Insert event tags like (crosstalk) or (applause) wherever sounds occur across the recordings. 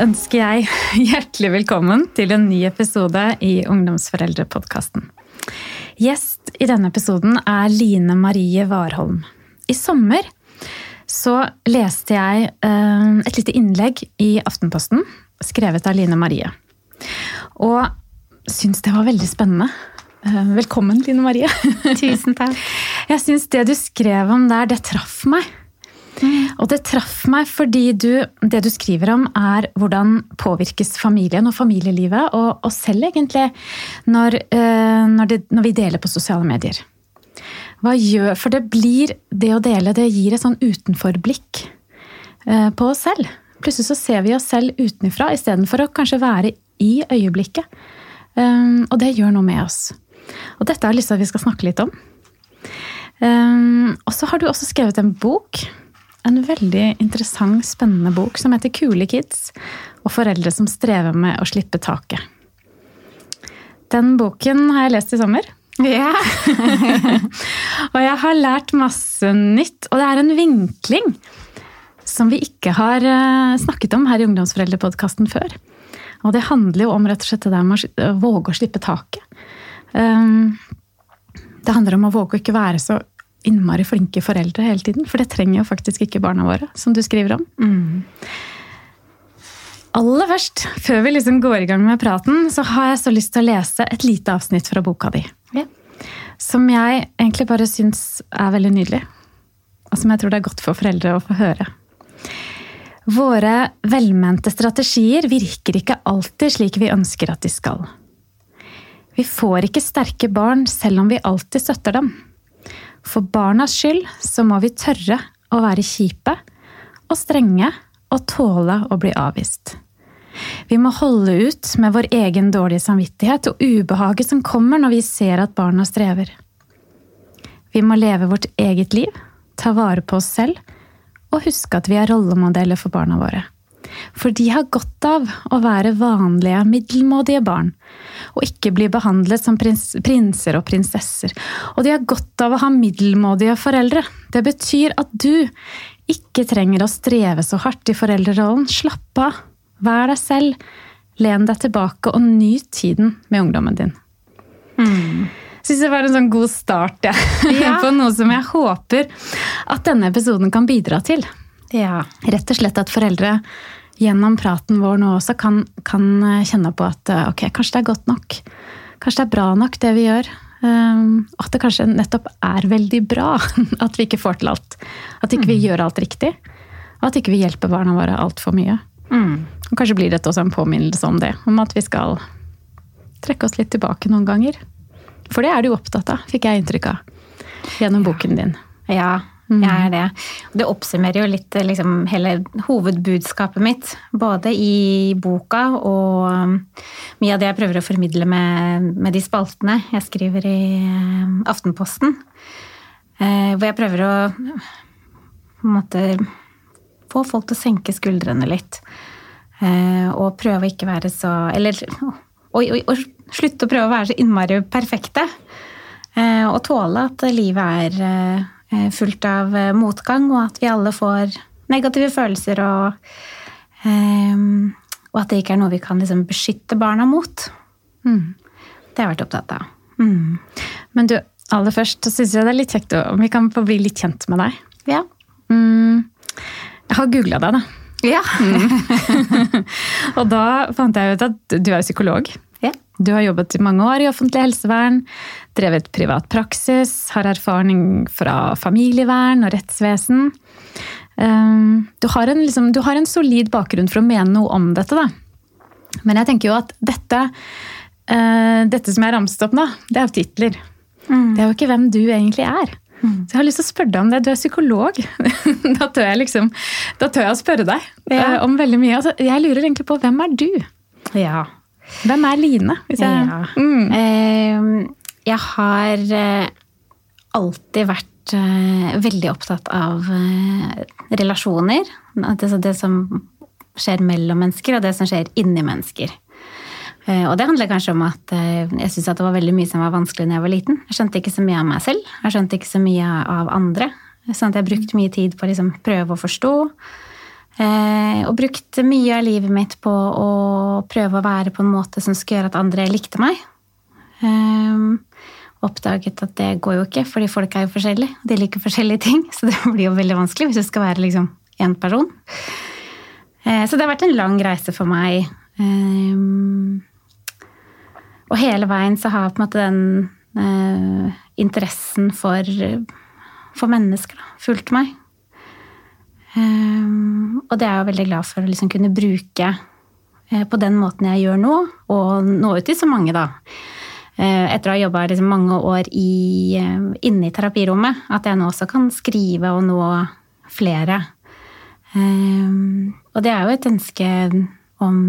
Ønsker jeg (laughs) hjertelig velkommen til en ny episode i Ungdomsforeldrepodkasten. Gjest i denne episoden er Line Marie Warholm. I sommer så leste jeg eh, et lite innlegg i Aftenposten skrevet av Line Marie. Og syns det var veldig spennende. Eh, velkommen, Line Marie. Tusen takk. (laughs) Jeg syns det du skrev om der, det traff meg. Og det traff meg fordi du, det du skriver om, er hvordan påvirkes familien og familielivet, og oss selv egentlig, når, eh, når, det, når, vi deler på sosiale medier. Hva gjør For det blir Det å dele, det gir et sånn utenforblikk eh, på oss selv. Plutselig så ser vi oss selv utenfra istedenfor å kanskje være i øyeblikket. Um, og det gjør noe med oss. Og dette har jeg lyst til at vi skal snakke litt om. Og så har du også skrevet en bok en veldig interessant, spennende bok som heter Kule kids og foreldre som strever med å slippe taket. Den boken har jeg lest i sommer. Ja. (laughs) og jeg har lært masse nytt. Og det er en vinkling som vi ikke har eh, snakket om her i Ungdomsforeldrepodkasten før. Og det handler jo om rett og slett det der med å våge å slippe taket. Um, det handler om å våge å ikke være så innmari flinke foreldre hele tiden. For det trenger jo faktisk ikke barna våre, som du skriver om. Mm. Aller først, før vi liksom går i gang med praten, så har jeg så lyst til å lese et lite avsnitt fra boka di. Ja. Som jeg egentlig bare syns er veldig nydelig. Og som jeg tror det er godt for foreldre å få høre. Våre velmente strategier virker ikke alltid slik vi ønsker at de skal. Vi får ikke sterke barn selv om vi alltid støtter dem. For barnas skyld så må vi tørre å være kjipe og strenge og tåle å bli avvist. Vi må holde ut med vår egen dårlige samvittighet og ubehaget som kommer når vi ser at barna strever. Vi må leve vårt eget liv, ta vare på oss selv og huske at vi er rollemodeller for barna våre. For de har godt av å være vanlige, middelmådige barn, og ikke bli behandlet som prins, prinser og prinsesser. Og de har godt av å ha middelmådige foreldre. Det betyr at du ikke trenger å streve så hardt i foreldrerollen. Slapp av, vær deg selv, len deg tilbake og nyt tiden med ungdommen din. Mm. Syns det var en sånn god start ja. Ja. (laughs) på noe som jeg håper at denne episoden kan bidra til. Ja. Rett og slett at foreldre gjennom praten vår nå også kan, kan, kjenne på at eh, ok, kanskje det er godt nok. Kanskje det er bra nok, det vi gjør. Um, at det kanskje nettopp er veldig bra (laughs) at vi ikke får til alt. At ikke vi mm. gjør alt riktig. Og at ikke vi hjelper barna våre altfor mye. Mm. Og kanskje blir dette også en påminnelse om det. Om at vi skal trekke oss litt tilbake noen ganger. For det er du opptatt av, fikk jeg inntrykk av. Gjennom boken din. Ja. Jeg er det. Det oppsummerer jo litt liksom, hele hovedbudskapet mitt. Både i boka og um, mye av det jeg prøver å formidle med, med de spaltene jeg skriver i um, Aftenposten. Eh, hvor jeg prøver å på en måte få folk til å senke skuldrene litt. Eh, og prøve å ikke være så Eller og, og, slutte å prøve å være så innmari perfekte. Eh, og tåle at livet er Eh, fullt av eh, motgang, og at vi alle får negative følelser, og, um, og at det ikke er noe vi kan liksom beskytte barna mot. Mm. Det har jeg vært opptatt av. Mm. Men du, aller først så syns jeg det er litt kjekt om vi kan få bli litt kjent med deg. Ja. Mm. Jeg har googla deg, da. Ja. (laughs) og da fant jeg ut at du er psykolog. Ja. Du har jobbet i mange år i offentlig helsevern, drevet privat praksis, har erfaring fra familievern og rettsvesen. Ehm, du har, en, liksom, du har en solid bakgrunn for å mene noe om dette, da. Men jeg tenker jo at dette, eh, dette som jeg ramset opp nå, det er jo titler. Mm. Det er jo ikke hvem du egentlig er. Mm. Så jeg har lyst til å spørre deg om det. Du er psykolog. (laughs) da, tør jeg liksom, da tør jeg å spørre deg ja. Eh, om veldig mye. Altså, jeg lurer egentlig på hvem er du? Ja, hvem er Line? Jeg... Ja. Mm. Ehm, jeg har eh, alltid vært eh, veldig opptatt av eh, relasjoner. Det som skjer mellom mennesker, og det som skjer inni mennesker. Og det handler kanskje om at jeg syntes det var veldig mye som var vanskelig da jeg var liten. Jeg skjønte ikke så mye av meg selv. Jeg skjønte ikke så mye av andre. Sånn at jeg brukte mye tid på å liksom prøve å forstå. Og brukte mye av livet mitt på å prøve å være på en måte som skulle gjøre at andre likte meg. Oppdaget at det går jo ikke, fordi folk er jo forskjellige. Og De liker forskjellige ting, (laughs) så det blir jo veldig vanskelig hvis du skal være liksom én person. Eh, så det har vært en lang reise for meg. Eh, og hele veien så har på en måte den eh, interessen for, for mennesker da, fulgt meg. Og det er jeg veldig glad for å liksom kunne bruke på den måten jeg gjør nå, og nå ut til så mange, da. Uh, etter å ha jobba liksom mange år i, uh, inne i terapirommet, at jeg nå også kan skrive og nå flere. Um, og det er jo et ønske om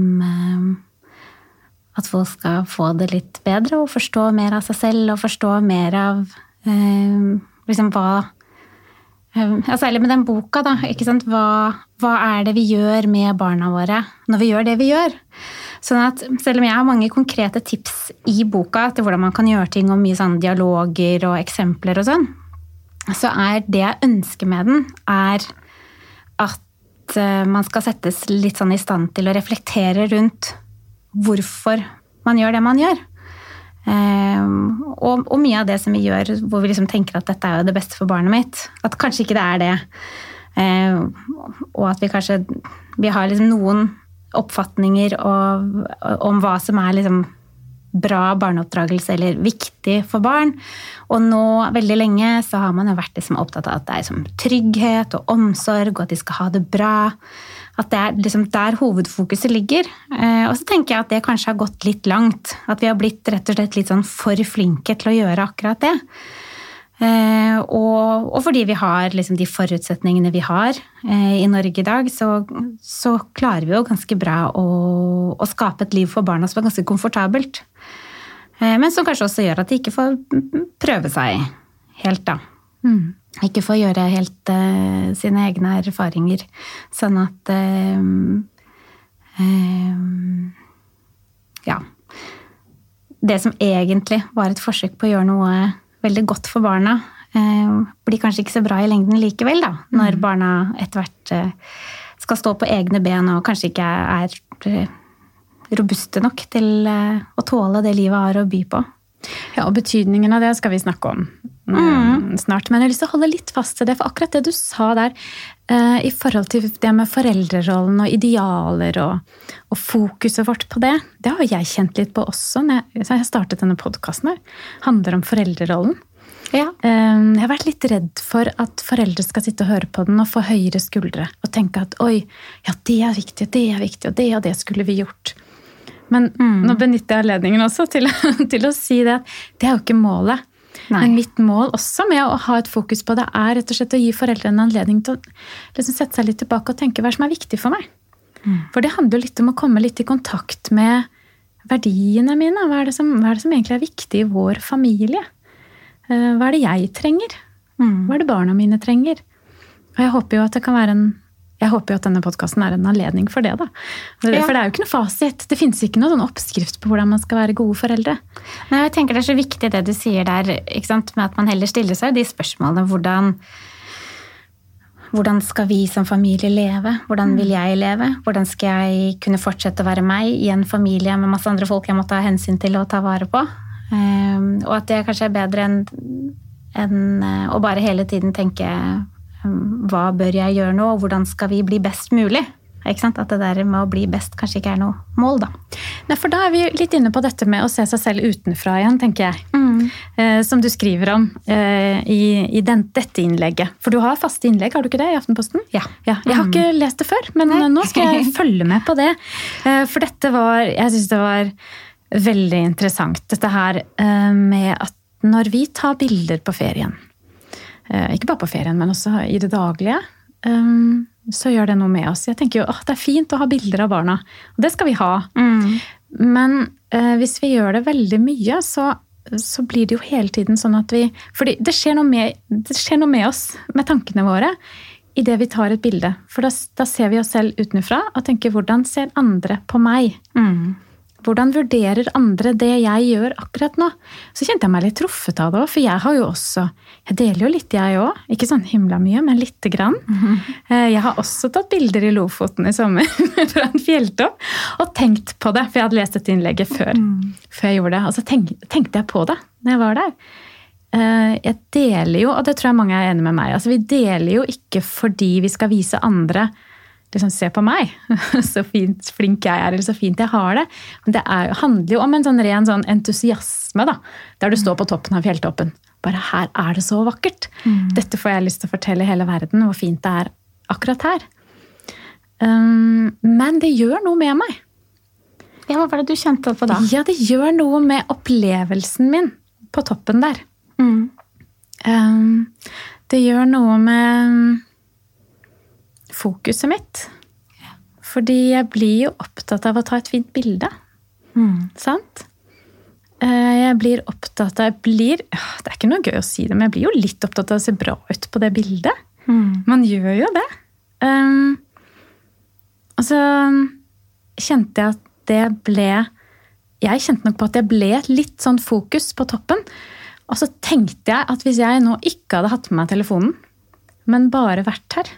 at folk skal få det litt bedre og forstå mer av seg selv og forstå mer av liksom hva ja, særlig med den boka, da. Hva, hva, er det vi gjør med barna våre når vi gjør det vi gjør? Sånn at selv om jeg har mange konkrete tips i boka til hvordan man kan gjøre ting, og mye sånn dialoger og eksempler og sånn, så er det jeg ønsker med den, er at eh, man skal settes litt sånn i stand til å reflektere rundt hvorfor man gjør det man gjør. Um, og, og, mye av det som vi gjør hvor vi liksom tenker at dette er jo det beste for barnet mitt, at kanskje ikke det er det. Um, og at vi kanskje vi har liksom noen oppfatninger av, om hva som er liksom bra barneoppdragelse eller viktig for barn. Og nå, veldig lenge, så har man jo vært liksom opptatt av at det er liksom trygghet og omsorg, og at de skal ha det bra. At det er liksom der hovedfokuset ligger. Eh, og så tenker jeg at det kanskje har gått litt langt. At vi har blitt rett og slett litt sånn for flinke til å gjøre akkurat det. Eh, og, og fordi vi har liksom de forutsetningene vi har eh, i Norge i dag, så, så klarer vi jo ganske bra å, å, skape et liv for barna som er ganske komfortabelt. Men som kanskje også gjør at de ikke får prøve seg helt, da. Mm ikke får gjøre helt eh, sine egne erfaringer. Sånn at uh, uh, Ja. Det som egentlig var et forsøk på å gjøre noe veldig godt for barna, blir kanskje ikke så bra i lengden likevel, da. Når mm. barna etter hvert skal stå på egne ben og kanskje ikke er robuste nok til å tåle det livet har å by på. Ja, og betydningen av det skal vi snakke om mm. snart. Men jeg har lyst til å holde litt fast til det, for akkurat det du sa der i forhold til det med foreldrerollen og idealer og, og, fokuset vårt på det, det har jeg kjent litt på også. Når jeg, jeg startet denne podkasten handler om foreldrerollen. Ja. Uh, jeg har vært litt redd for at foreldre skal sitte og høre på den og få høyere skuldre og tenke at oi, ja, det er viktig, det er viktig, og det og det skulle vi gjort. Men mm. nå benytter jeg anledningen også til, (laughs) til, å si det at det er jo ikke målet. Nei. Men mitt mål også med å ha et fokus på det, er rett og slett å gi foreldrene en anledning til å liksom sette seg litt tilbake og tenke hva som er viktig for meg. Mm. For det handler jo litt om å komme litt i kontakt med verdiene mine. Hva er, som, hva er, det som, egentlig er viktig i vår familie? Eh, hva er det jeg trenger? Mm. Hva er det barna mine trenger? Og jeg håper jo at det kan være en jeg håper jo at denne podkasten er en anledning for det. da. For det er jo ikke noe fasit. Det finnes ikke noen sånn oppskrift på hvordan man skal være gode foreldre. Nei, jeg tenker Det er så viktig det du sier der, med at man heller stiller seg de spørsmålene. Hvordan, hvordan skal vi som familie leve? Hvordan vil jeg leve? Hvordan skal jeg kunne fortsette å være meg i en familie med masse andre folk jeg må ta hensyn til og ta vare på? Um, og at det kanskje er bedre enn en, eh, å bare hele tiden tenke hva bør jeg gjøre nå, og hvordan skal vi bli best mulig? At det der med å bli best kanskje ikke er noe mål, da. Nei, for da er vi litt inne på dette med å se seg selv utenfra igjen, tenker jeg. Mm. Eh, som du skriver om eh, i, i den, dette innlegget. For du har faste innlegg, har du ikke det, i Aftenposten? Ja. ja jeg har mm. ikke lest det før, men Nei. nå skal jeg (laughs) følge med på det. Eh, for dette var Jeg syns det var veldig interessant, dette her eh, med at når vi tar bilder på ferien Eh, ikke bare på ferien, men også i det daglige. Um, så gjør det noe med oss. Jeg tenker jo at det er fint å ha bilder av barna. Og det skal vi ha. Mm. Men uh, hvis vi gjør det veldig mye, så, så, blir det jo hele tiden sånn at vi fordi det skjer noe med, skjer noe med oss, med tankene våre, idet vi tar et bilde. For da, da, ser vi oss selv utenfra og tenker 'hvordan ser andre på meg'? Mm. Hvordan vurderer andre det jeg gjør akkurat nå? Så kjente jeg meg litt truffet av det òg, for jeg har jo også Jeg deler jo litt, jeg òg. Ikke sånn himla mye, men lite grann. Mm -hmm. Jeg har også tatt bilder i Lofoten i sommer (laughs) fra en fjelltopp og tenkt på det, for jeg hadde lest dette innlegget før, mm. før jeg gjorde det. Og så tenk, tenkte jeg på det når jeg var der. Eh, jeg deler jo, og det tror jeg mange er enig med meg altså Vi deler jo ikke fordi vi skal vise andre liksom, Se på meg, (laughs) så fint, flink jeg er, eller så fint jeg har det. Men det er, handler jo om en sånn ren sånn entusiasme, da, der du står på toppen av fjelltoppen. Bare her er det så vakkert! Mm. Dette får jeg lyst til å fortelle hele verden hvor fint det er akkurat her. Um, men det gjør noe med meg. Ja, Hva var det du kjente på da? Ja, Det gjør noe med opplevelsen min på toppen der. Mm. Um, det gjør noe med fokuset mitt. Fordi jeg blir jo opptatt av å ta et fint bilde. Mm. Sant? Eh, jeg blir opptatt av jeg blir, Det er ikke noe gøy å si det, men jeg blir jo litt opptatt av å se bra ut på det bildet. Mm. Man gjør jo det. Um, og så kjente jeg at det ble Jeg kjente nok på at jeg ble litt sånn fokus på toppen. Og så tenkte jeg at hvis jeg nå ikke hadde hatt med meg telefonen, men bare vært her,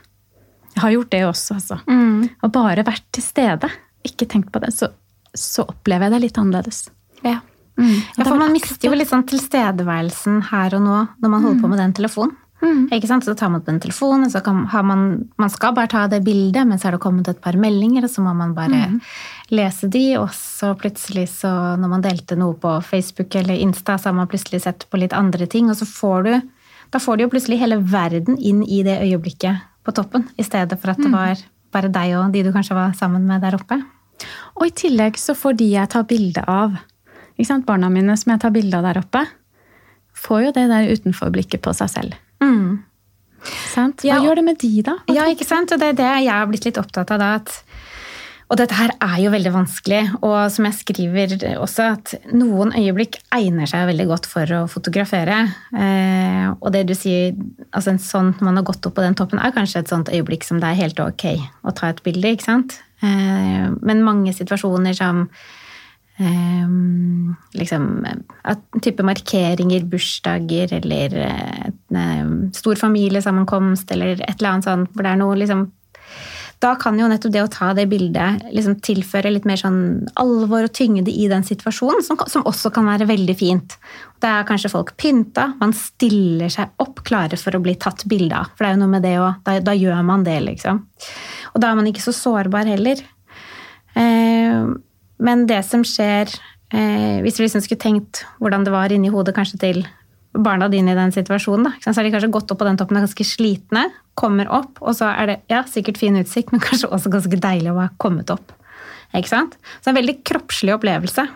jeg har gjort det også, altså. Mm. Og bare vært til stede. Ikke tenkt på det. Så, så opplever jeg det litt annerledes. Ja. Mm. ja for man mister jo litt sånn tilstedeværelsen her og nå når man holder på mm. med den telefonen. Mm. Ikke sant? Så tar man på den telefonen, så kan, man, man skal bare ta det bildet, men så har det kommet et par meldinger, og så må man bare mm. lese de, og så plutselig, så når man delte noe på Facebook eller Insta, så har man plutselig sett på litt andre ting, og så får du Da får du jo plutselig hele verden inn i det øyeblikket på toppen, i stedet for at det mm. var bare deg og de du kanskje var sammen med der oppe. Og i tillegg så får de jeg tar bilde av, barna mine som jeg tar bilde av der oppe, får jo det der utenforblikket på seg selv. Mm. Hva ja, gjør det med de, da? Hva ja, ikke sant? Og det er det jeg har blitt litt opptatt av. da, at og dette her er jo veldig vanskelig, og som jeg skriver også, at noen øyeblikk egner seg veldig godt for å fotografere. Eh, og det du sier, altså en sånn man har gått opp på den toppen, er kanskje et sånt øyeblikk som det er helt ok å ta et bilde, ikke sant? Eh, men mange situasjoner som eh, liksom at type markeringer, bursdager eller stor familiesammenkomst eller et eller annet sånt hvor det er noe liksom da kan jo nettopp det å ta det bildet liksom tilføre litt mer sånn alvor og tyngde i den situasjonen, som, som, også kan være veldig fint. Da er kanskje folk pynta, man stiller seg opp klare for å bli tatt bilde av. For det er jo noe med det òg. Da, da, gjør man det, liksom. Og da er man ikke så sårbar heller. Eh, men det som skjer eh, Hvis vi liksom skulle tenkt hvordan det var inni hodet kanskje til barna dine i den situasjonen. Da. Så har de kanskje gått opp på den toppen og er ganske slitne, kommer opp, og så er det ja, sikkert fin utsikt, men (laughs) kanskje også ganske deilig å ha kommet opp. Ikke sant? Så det er en veldig kroppslig opplevelse.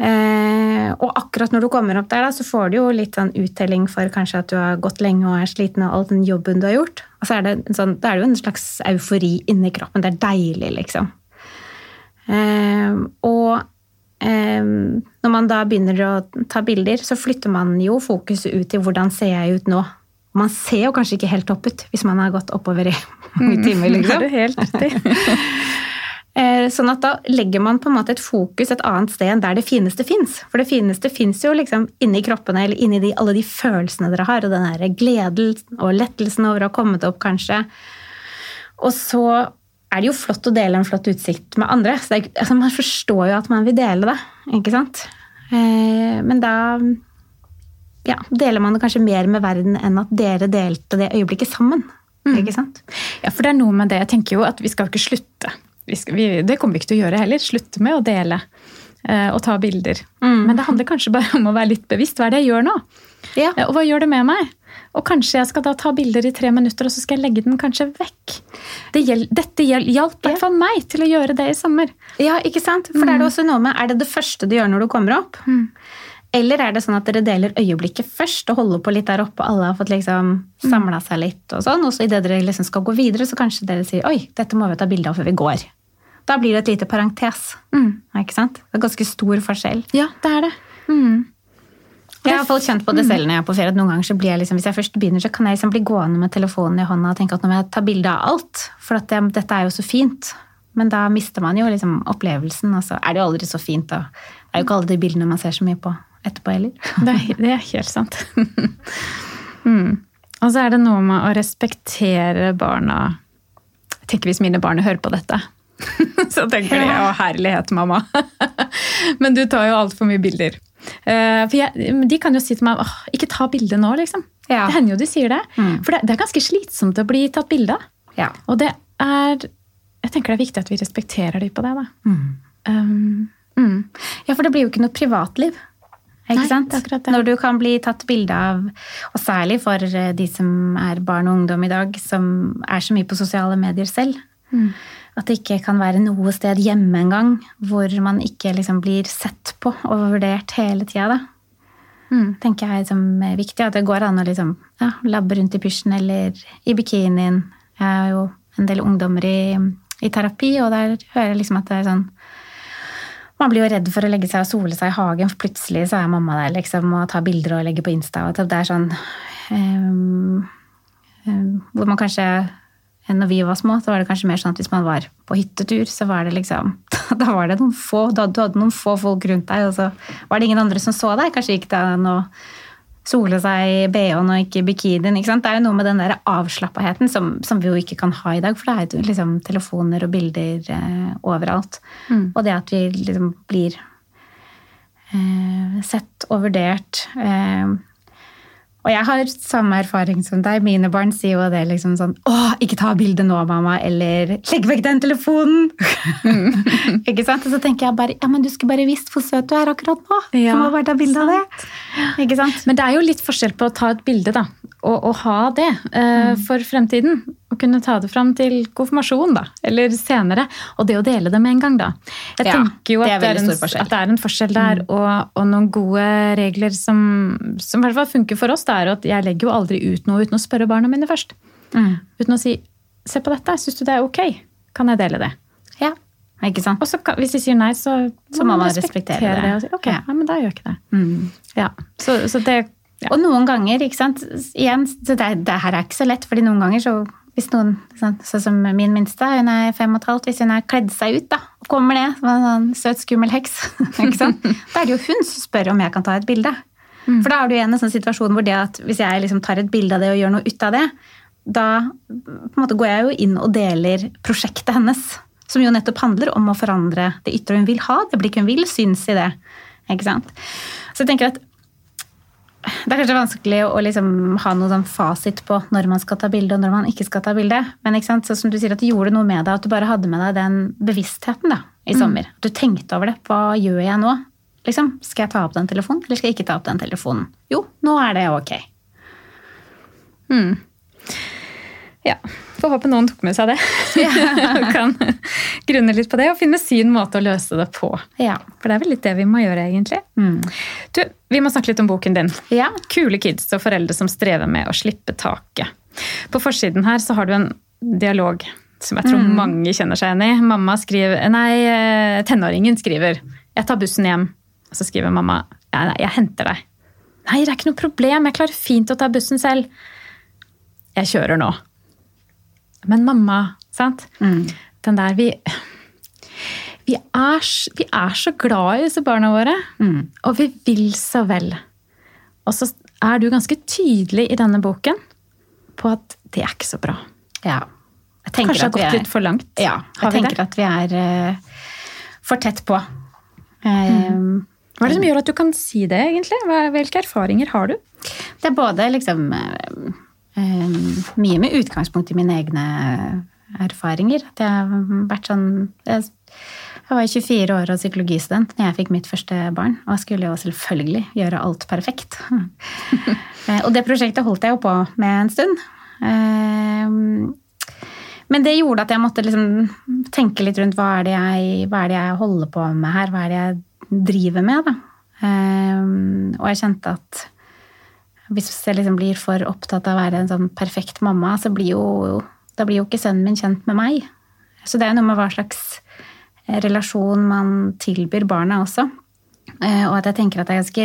Eh, og akkurat når du kommer opp der, da, så får du jo litt sånn uttelling for kanskje at du har gått lenge og er sliten av all den jobben du har gjort. Og så er det, sånn, det er jo en slags eufori inni kroppen. Det er deilig, liksom. Eh, og når man da begynner å ta bilder, så flytter man jo fokuset ut til hvordan ser jeg ut nå. Man ser jo kanskje ikke helt topp ut hvis man har gått oppover i mange mm. timer. Liksom. (laughs) Det er helt riktig. (laughs) Eh, sånn at da legger man på en måte et fokus et annet sted enn der det fineste fins. For det fineste fins jo liksom inni kroppene eller inni de, alle de følelsene dere har. Og den der gleden og lettelsen over å ha kommet opp, kanskje. Og så er det jo flott å dele en flott utsikt med andre. Så er, altså, man forstår jo at man vil dele det, ikke sant. Eh, men da ja, deler man det kanskje mer med verden enn at dere delte det øyeblikket sammen. Mm. Ikke sant? Ja, for det er noe med det. Jeg tenker jo at vi skal ikke slutte. Skal, vi, det kommer vi ikke til å gjøre heller. Slutte med å dele eh, og ta bilder. Mm. Men det handler kanskje bare om å være litt bevisst. Hva er det jeg gjør nå? Ja. Og hva gjør det med meg? Og kanskje jeg skal da ta bilder i tre minutter, og så skal jeg legge den kanskje vekk. Det gjel, dette hjalp i hvert fall meg til å gjøre det i sommer. Ja, ikke sant? For mm. er det også noe med, er det det første du gjør når du kommer opp? Mm. Eller er det sånn at dere deler øyeblikket først og holder på litt der oppe, og alle har fått liksom samla seg litt og sånn, og så idet dere liksom skal gå videre, så kanskje dere sier oi, dette må vi ta bilde av før vi går. Da blir det et lite parentes. Mm. Ikke sant? Det er ganske stor forskjell. Ja, det er det. Mm. Jeg har fått kjent på det selv når jeg er på ferie. at noen ganger så blir jeg liksom, Hvis jeg først begynner, så kan jeg liksom bli gående med telefonen i hånda og tenke at nå må jeg ta bilde av alt. For det, dette er jo så fint. Men da mister man jo liksom opplevelsen, og så er det jo aldri så fint. Og det er jo ikke alle de bildene man ser så mye på etterpå heller. (laughs) Er, det er helt sant. (laughs) mm. Og så er det noe med å respektere barna. Jeg tenker hvis mine barn hører på dette, (laughs) så tenker de 'å, herlighet, mamma'. Men du tar jo altfor mye bilder. Eh, for jeg, de kan jo si til meg 'åh, ikke ta bilde nå', liksom. Ja. Det hender jo de sier det. Mm. For det, det er ganske slitsomt å bli tatt bilde av. Ja. Og det er Jeg tenker det er viktig at vi respekterer de på det, da. Um, mm. Ja, for det blir jo ikke noe privatliv. Ikke Nei, sant? det akkurat det. Når du kan bli tatt bilde av, og særlig for eh, de som er barn og ungdom i dag, som er så mye på sosiale medier selv. At det ikke kan være noe sted hjemme engang hvor man ikke liksom blir sett på og vurdert hele tida. da. Mm. tenker jeg er liksom viktig. At det går an å liksom, ja, labbe rundt i pysjen eller i bikinien. Jeg har jo en del ungdommer i, i terapi, og der hører jeg liksom at det er sånn Man blir jo redd for å legge seg og sole seg i hagen, for plutselig så er mamma der liksom, og tar bilder og legger på Insta. og Det er sånn um, um, Hvor man kanskje når vi var små, så var det kanskje mer sånn at hvis man var på hyttetur, så var det liksom (laughs) Da var det noen få, da du hadde noen få folk rundt deg, og så var det ingen andre som så deg. Kanskje gikk det an å sole seg i BH-en og ikke bikinien. Ikke sant? Det er jo noe med den der avslappaheten som, som vi jo ikke kan ha i dag, for det er jo liksom telefoner og bilder eh, overalt. Mm. Og det at vi liksom blir eh, sett og vurdert. Eh, og jeg har samme erfaring som deg. Mine barn sier jo det liksom sånn Å, ikke ta bilde nå, mamma. Eller legg vekk den telefonen! (laughs) ikke sant? Og så tenker jeg bare ja, men du skulle bare visst hvor søt du er akkurat nå. Ja, du må bare ta bilde av det. Ikke sant? Men det er jo litt forskjell på å ta et bilde da, og, og ha det eh, for fremtiden. Å kunne ta det fram til konfirmasjon, da, eller senere. Og det å dele det med en gang, da. Jeg Ja, tenker jo det at er det er, en, at det er en forskjell der, og, og noen gode regler som, som i hvert fall funker for oss. Det er at jeg legger jo aldri ut noe uten å spørre barna mine først. Mm. Uten å si 'se på dette, syns du det er ok'? Kan jeg dele det? Ja. Ikke sant? Og så kan, hvis de sier nei, så, Så må man respektere det. og si, ok, Ja. ja. men da gjør jeg ikke det. Mm. Ja, så, så det ja. Og noen ganger, ikke sant, igjen, så det, det her er ikke så lett, fordi noen ganger så hvis noen, sånn sånn som min minste, hun er fem og et halvt, hvis hun har kledd seg ut da, og kommer ned som en sånn søt, skummel heks, (laughs) da er det jo hun som spør om jeg kan ta et bilde. For da er du igjen i en sånn situasjon hvor det at hvis jeg liksom tar et bilde av det og gjør noe ut av det, da måte går jeg jo inn og deler prosjektet hennes, som jo nettopp handler om å forandre det ytre hun vil ha, det blikket hun vil, synes i det. Så jeg tenker at det er kanskje vanskelig å liksom ha noe sånn fasit på når man skal ta bilde og når man ikke skal ta bilde. Men? Så som du sier at det gjorde noe med deg, at du bare hadde med deg den bevisstheten da, i sommer. At du tenkte over det. Hva gjør jeg nå? Liksom, skal jeg ta opp den telefonen, eller skal jeg ikke ta opp den telefonen? Jo, nå er det ok. Mm. Ja. Får håpe noen tok med seg det. (laughs) (laughs) og kan grunne litt på det og finne sin måte å løse det på. Ja. For det er vel litt det vi må gjøre, egentlig. Mm. Du, vi må snakke litt om boken din. Ja. Kule kids og foreldre som strever med å slippe taket. På forsiden her så har du en dialog som jeg tror mange kjenner seg igjen i. Mamma skriver, nei, eh, tenåringen skriver 'Jeg tar bussen hjem'. Og så skriver mamma 'Ja, nei, jeg henter deg'. 'Nei, det er ikke noe problem. Jeg klarer fint å ta bussen selv'. 'Jeg kjører nå'. Men mamma, sant? Mm. Den der vi vi er, vi er så glad i disse barna våre. Mm. Og vi vil så vel. Og så er du ganske tydelig i denne boken på at det er ikke så bra. ja. Kanskje har gått er- litt for langt. Ja, jeg tenker det? at vi er uh, for tett på. Eh, Hva er det som gjør at du kan si det, egentlig? Hvilke erfaringer har du? Det er både liksom eh, mye med utgangspunkt i mine egne erfaringer. At jeg har vært sånn Jeg, jeg var 24 år og psykologistudent når jeg fikk mitt første barn, og jeg skulle jo selvfølgelig gjøre alt perfekt. (laughs) Eh, og det prosjektet holdt jeg jo på med en stund. Eh, Men det gjorde at jeg måtte liksom tenke litt rundt hva er, det jeg, hva er det jeg holder på med her, hva er det jeg driver med. Da. Eh, og jeg kjente at hvis jeg liksom blir for opptatt av å være en sånn perfekt mamma, så blir jo, da blir jo ikke sønnen min kjent med meg. Så det er noe med hva slags relasjon man tilbyr barna også. Eh, Og at jeg tenker at det er ganske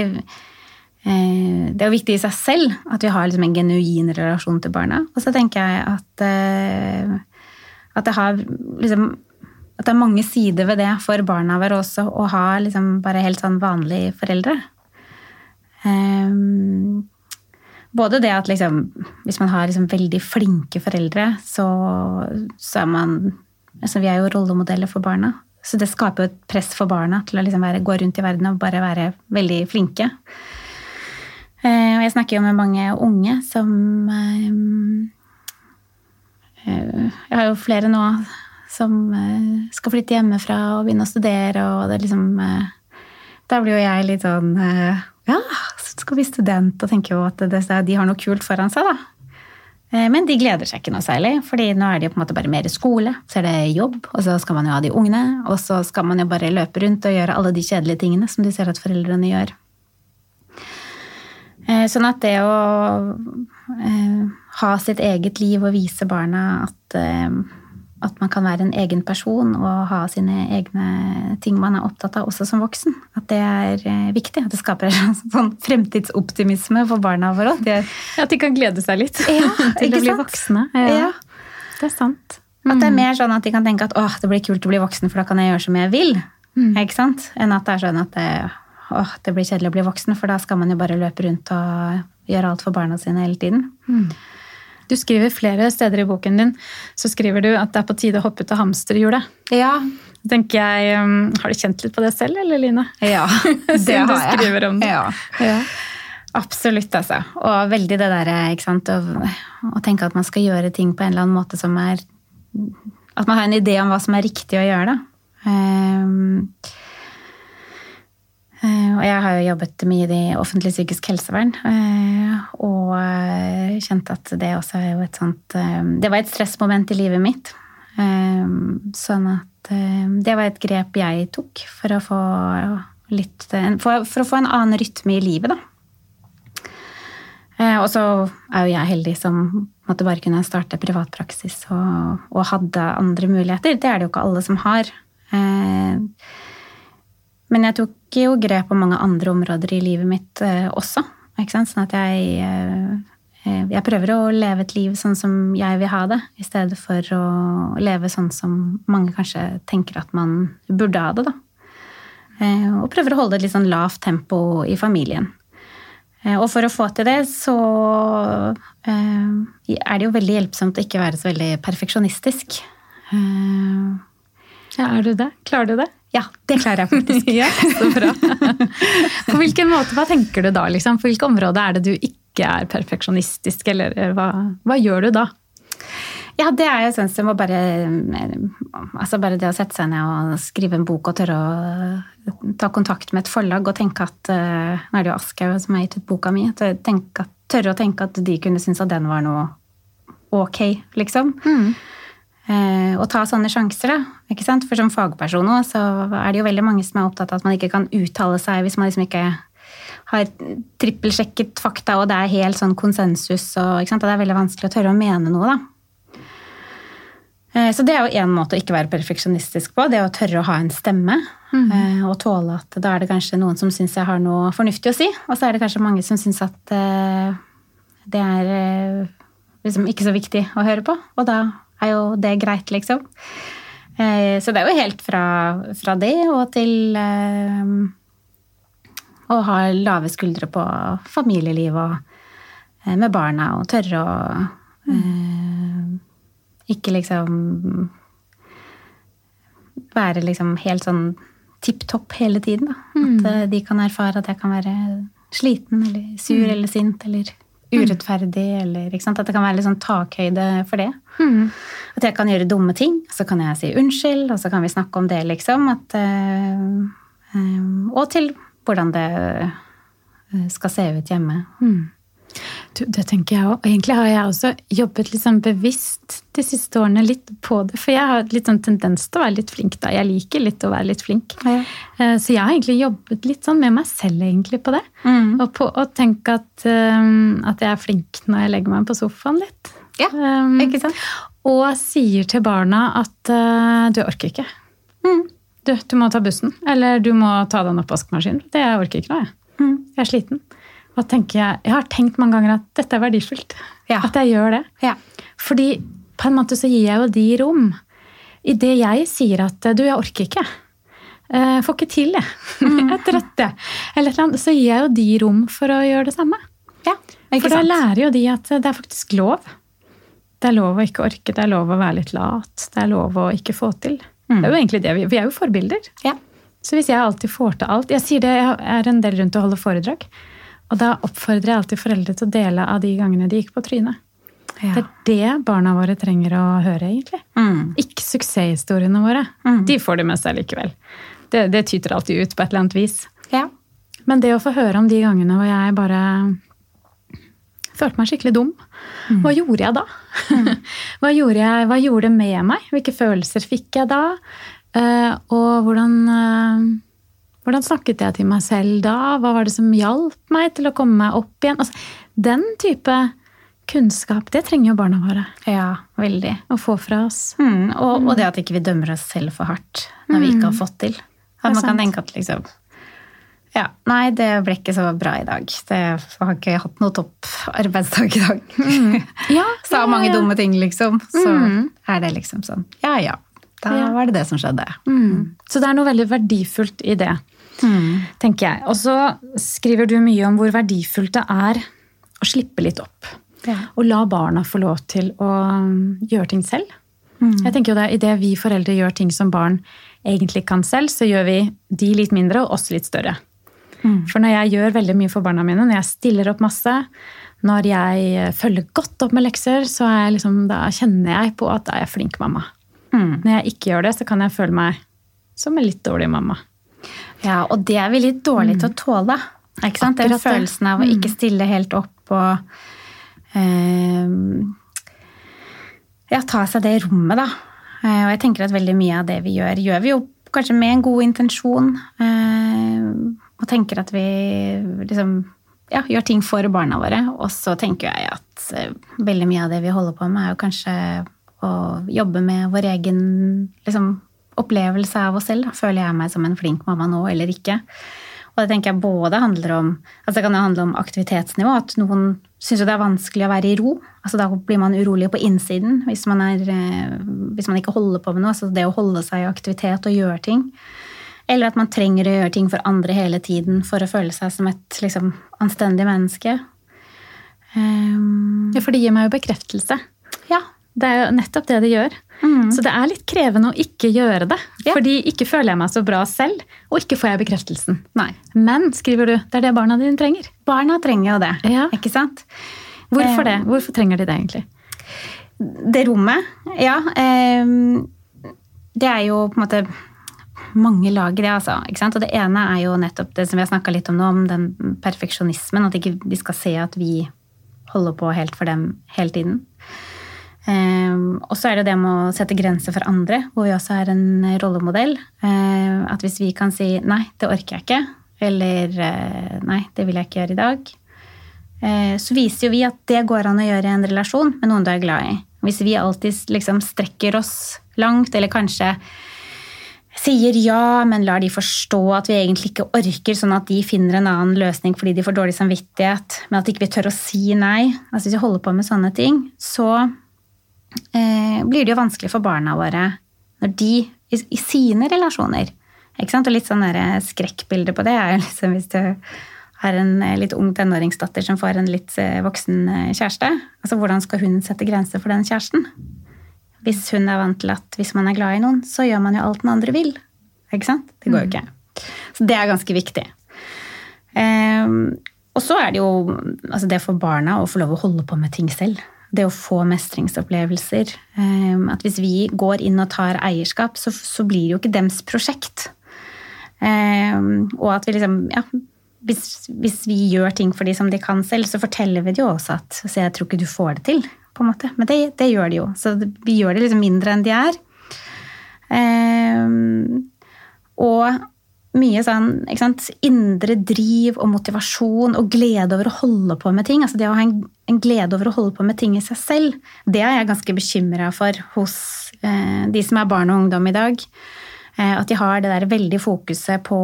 eh, Det er viktig i seg selv at vi har liksom en genuin relasjon til barna. Og så tenker jeg at, eh, at det har liksom at det er mange sider ved det for barna våre også, å ha liksom bare helt sånn vanlige foreldre. Um, både det at liksom, hvis man har liksom veldig flinke foreldre, så, så er man altså Vi er jo rollemodeller for barna. Så det skaper jo et press for barna til å liksom være, gå rundt i verden og bare være veldig flinke. Uh, og jeg snakker jo med mange unge som um, uh, Jeg har jo flere nå som skal flytte hjemmefra og begynne å studere, og det liksom Da blir jo jeg litt sånn Ja, skal bli student og tenker jo at de har noe kult foran seg, da. Men de gleder seg ikke noe særlig, fordi nå er det jo på en måte bare mer skole. Så er det jobb, og så skal man jo ha de ungene. Og så skal man jo bare løpe rundt og gjøre alle de kjedelige tingene som de ser at foreldrene gjør. Sånn at det å ha sitt eget liv og vise barna at at man kan være en egen person og ha sine egne ting man er opptatt av også som voksen. At det er eh, viktig. At det skaper (laughs) en sånn fremtidsoptimisme for barna våre. De at de kan glede seg litt ja, (laughs) til å bli voksne. Ja. ja. Det er sant. At det er mm. mer sånn at de kan tenke at åh, det blir kult å bli voksen, for da kan jeg gjøre som jeg vil. Mm. Ikke sant? Enn at det er sånn at det, åh, det blir kjedelig å bli voksen, for da skal man jo bare løpe rundt og gjøre alt for barna sine hele tiden. Mm. Du skriver flere steder i boken din så skriver du at det er på tide å hoppe ut av hamsterhjulet. Ja. tenker jeg, um, Har du kjent litt på det selv, eller Line? Ja, (laughs) det har jeg. skriver om det. Ja. ja. Absolutt, altså. Og veldig det derre å, å, tenke at man skal gjøre ting på en eller annen måte som er At man har en idé om hva som er riktig å gjøre, da. Um, Eh, og jeg har jo jobbet mye i offentlig psykisk helsevern. Eh, og eh, kjente at det også er jo et sånt Det var et stressmoment i livet mitt. Sånn at det var et grep jeg tok for å få litt For, å få en annen rytme i livet, da. Og så er jo jeg heldig som måtte bare kunne starte privatpraksis og, og hadde andre muligheter. Det er det jo ikke alle som har. Men jeg tok jo grep på mange andre områder i livet mitt eh, også. Sånn at jeg, eh, jeg prøver å leve et liv sånn som jeg vil ha det, i stedet for å leve sånn som mange kanskje tenker at man burde ha det. da. Eh, og prøver å holde et litt sånn lavt tempo i familien. Og for å få til det, så er det jo veldig hjelpsomt å ikke være så veldig perfeksjonistisk. Ja, er du det? Klarer du det? Ja, det klarer jeg faktisk. (laughs) ja, så bra. (laughs) På hvilken måte, Hva tenker du da? Liksom? På hvilke områder er det du ikke er perfeksjonistisk, eller hva, hva gjør du da? Ja, det er som å bare Altså bare det å sette seg ned og skrive en bok og tørre å ta kontakt med et forlag og tenke at Nå er det jo Aschehoug som har gitt ut boka mi. At, tørre å tenke at de kunne synes at den var noe ok, liksom. Mm. Eh, å ta sånne sjanser, da. Ikke sant? For som fagperson nå, så er det jo veldig mange som er opptatt av at man ikke kan uttale seg hvis man liksom ikke har trippelsjekket fakta, og det er helt sånn konsensus, og, og det er veldig vanskelig å tørre å mene noe, da. Eh, så det er jo én måte å ikke være perfeksjonistisk på. Det å tørre å ha en stemme. Mm. Og tåle at da er det kanskje noen som syns jeg har noe fornuftig å si. Og så er det kanskje mange som syns at det er liksom ikke så viktig å høre på. Og da er jo det greit, liksom. Eh, så det er jo helt fra, fra det og til eh, å ha lave skuldre på familieliv og eh, med barna og tørre å mm. ikke liksom være liksom helt sånn tipp topp hele tiden. Da. Mm. At de kan erfare at jeg kan være sliten eller sur mm. eller sint eller urettferdig, eller At det kan være litt sånn takhøyde for det. Mm. At jeg kan gjøre dumme ting, så kan jeg si unnskyld, og så kan vi snakke om det, liksom. At, øh, øh, og til hvordan det skal se ut hjemme. Mm. Det tenker jeg òg. Egentlig har jeg også jobbet litt sånn bevisst de siste årene litt på det. For jeg har litt sånn tendens til å være litt flink da. Jeg liker litt å være litt flink. Ja. Eh, så jeg har egentlig jobbet litt sånn med meg selv egentlig på det. Mm. Og på å tenke at, um, at, jeg er flink når jeg legger meg på sofaen litt. Ja, um, ikke sant? Og sier til barna at uh, du orker ikke. Mm. Du, du, må ta bussen. Eller du må ta den oppvaskmaskinen. Det jeg orker ikke nå, jeg. Mm. Jeg er sliten. Og jeg, jeg har tenkt mange ganger at dette er verdifullt. Ja. At jeg gjør det. Ja. Fordi på en måte så gir jeg jo de rom. I det jeg sier at du, jeg orker ikke. Jeg får ikke til, jeg. (laughs) jeg er trøtt, jeg. Eller et eller annet. Så gir jeg jo de rom for å gjøre det samme. Ja, for da lærer jo de at det er faktisk lov. Det er lov å ikke orke, det er lov å være litt lat. Det er lov å ikke få til. Mm. Det er jo egentlig det. Vi, vi er jo forbilder. Ja. Så hvis jeg alltid får til alt Jeg sier det, jeg er en del rundt å holde foredrag. Og da oppfordrer jeg alltid foreldre til å dele av de gangene de gikk på trynet. Ja. Det er det barna våre trenger å høre, egentlig. Mm. Ikke suksesshistoriene våre. Mm. De får det med seg likevel. Det, det, tyter alltid ut på et eller annet vis. Ja. Men det å få høre om de gangene hvor jeg bare følte meg skikkelig dum. Mm. Hva gjorde jeg da? Mm. (laughs) hva, gjorde jeg, hva gjorde det med meg? Hvilke følelser fikk jeg da? Uh, og hvordan uh, hvordan snakket jeg til meg selv da? Hva var det som hjalp meg til å komme meg opp igjen? Altså, den type kunnskap, det trenger jo barna våre. Ja, veldig. Å få fra oss. Mm, og, og, det at ikke vi ikke dømmer oss selv for hardt når mm. vi ikke har fått til. At man sant. kan tenke at liksom ja, Nei, det ble ikke så bra i dag. Det har ikke hatt noe topp arbeidsdag i dag. Mm. Ja, (laughs) Sa mange ja. dumme ting, liksom. Så mm. er det liksom sånn Ja ja, da var det det som skjedde. Mm. Så det er noe veldig verdifullt i det. Mm. tenker jeg. Og så skriver du mye om hvor verdifullt det er å slippe litt opp. Ja. Og la barna få lov til å um, gjøre ting selv. Mm. Jeg tenker jo det, Idet vi foreldre gjør ting som barn egentlig kan selv, så gjør vi de litt mindre og oss litt større. Mm. For når jeg gjør veldig mye for barna mine, når jeg stiller opp masse, når jeg følger godt opp med lekser, så liksom, da kjenner jeg på at da er jeg flink mamma. Mm. Når jeg ikke gjør det, så kan jeg føle meg som en litt dårlig mamma. Ja, og det er vi litt dårlige til å mm. tåle. Ikke sant? Den følelsen av å ikke mm. stille helt opp og eh, ja, ta seg det rommet, da. Eh, og jeg tenker at veldig mye av det vi gjør, gjør vi jo kanskje med en god intensjon. Eh, og tenker at vi liksom ja, gjør ting for barna våre. Og så tenker jeg at eh, veldig mye av det vi holder på med, er jo kanskje å jobbe med vår egen liksom, opplevelse av oss selv. Føler jeg meg som en flink mamma nå eller ikke? Og det tenker jeg både handler om altså det kan handle om aktivitetsnivå. At noen syns det er vanskelig å være i ro. altså Da blir man urolig på innsiden hvis man, er, eh, hvis man ikke holder på med noe. altså Det å holde seg i aktivitet og gjøre ting. Eller at man trenger å gjøre ting for andre hele tiden for å føle seg som et liksom, anstendig menneske. Um, ja, for det gir meg jo bekreftelse. Ja. Det er jo nettopp det det gjør. Mm. Så det er litt krevende å ikke gjøre det. Ja. Fordi ikke føler jeg meg så bra selv, og ikke får jeg bekreftelsen. Nei. Men, skriver du, det er det barna dine trenger. Barna trenger jo det. Ja. Ikke sant? Hvorfor eh, det? Hvorfor trenger de det egentlig? Det rommet, ja. Det er jo på en måte mange lag i det, altså. Og det ene er jo nettopp det som vi har snakka litt om nå, om den perfeksjonismen. At ikke de skal se at vi holder på helt for dem hele tiden. Um, og så er det det med å sette grenser for andre, hvor vi også er en rollemodell. Uh, at hvis vi kan si 'nei, det orker jeg ikke', eller uh, 'nei, det vil jeg ikke gjøre i dag', uh, så viser jo vi at det går an å gjøre i en relasjon med noen du er glad i. Hvis vi alltid liksom strekker oss langt, eller kanskje sier ja, men lar de forstå at vi egentlig ikke orker, sånn at de finner en annen løsning fordi de får dårlig samvittighet, men at ikke vi ikke tør å si nei. Altså Hvis vi holder på med sånne ting, så eh, blir det jo vanskelig for barna våre når de i, i sine relasjoner ikke sant? Og litt sånn skrekkbilde på det er jo liksom hvis du har en eh, litt ung tenåringsdatter som får en litt eh, voksen eh, kjæreste. Altså Hvordan skal hun sette grenser for den kjæresten? Hvis hun er vant til at hvis man er glad i noen, så gjør man jo alt den andre vil. Ikke sant? Det går jo mm. ikke. Så det er ganske viktig. Um, og så er det jo altså det for barna å få lov å holde på med ting selv det å få mestringsopplevelser. Ehm, at hvis vi går inn og tar eierskap, så, så blir det jo ikke dems prosjekt. Ehm, og at vi liksom ja, hvis, hvis, vi gjør ting for de som de kan selv, så forteller vi det jo også at Så jeg tror ikke du får det til, på en måte. Men det, det gjør de jo. Så vi gjør det liksom mindre enn de er. Um, og mye sånn sant, indre driv og motivasjon og glede over å holde på med ting. Altså det å ha en, en, glede over å holde på med ting i seg selv, det er jeg ganske bekymra for hos eh, de som er barn og ungdom i dag. Eh, at de har det der veldig fokuset på,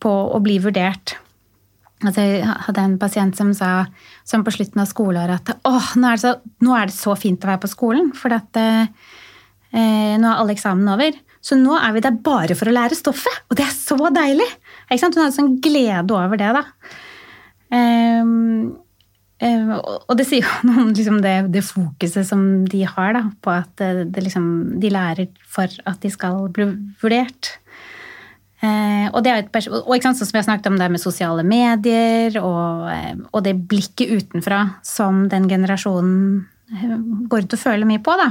på å bli vurdert. Altså, jeg hadde en pasient som sa som på slutten av skoleåret at åh, nå er, så, nå er, det så, fint å være på skolen. For at, eh, Eh, nå er alle eksamen over, så nå er vi der bare for å lære stoffet. Og det er så deilig! Hun hadde sånn glede over det, da. Um, um, og det sier jo (laughs) noe om liksom det, det, fokuset som de har da, på at det, liksom, de lærer for at de skal bli vurdert. Uh, og og sånn som har snakket om det med sosiale medier og, og det blikket utenfra som den generasjonen går ut og føler mye på, da.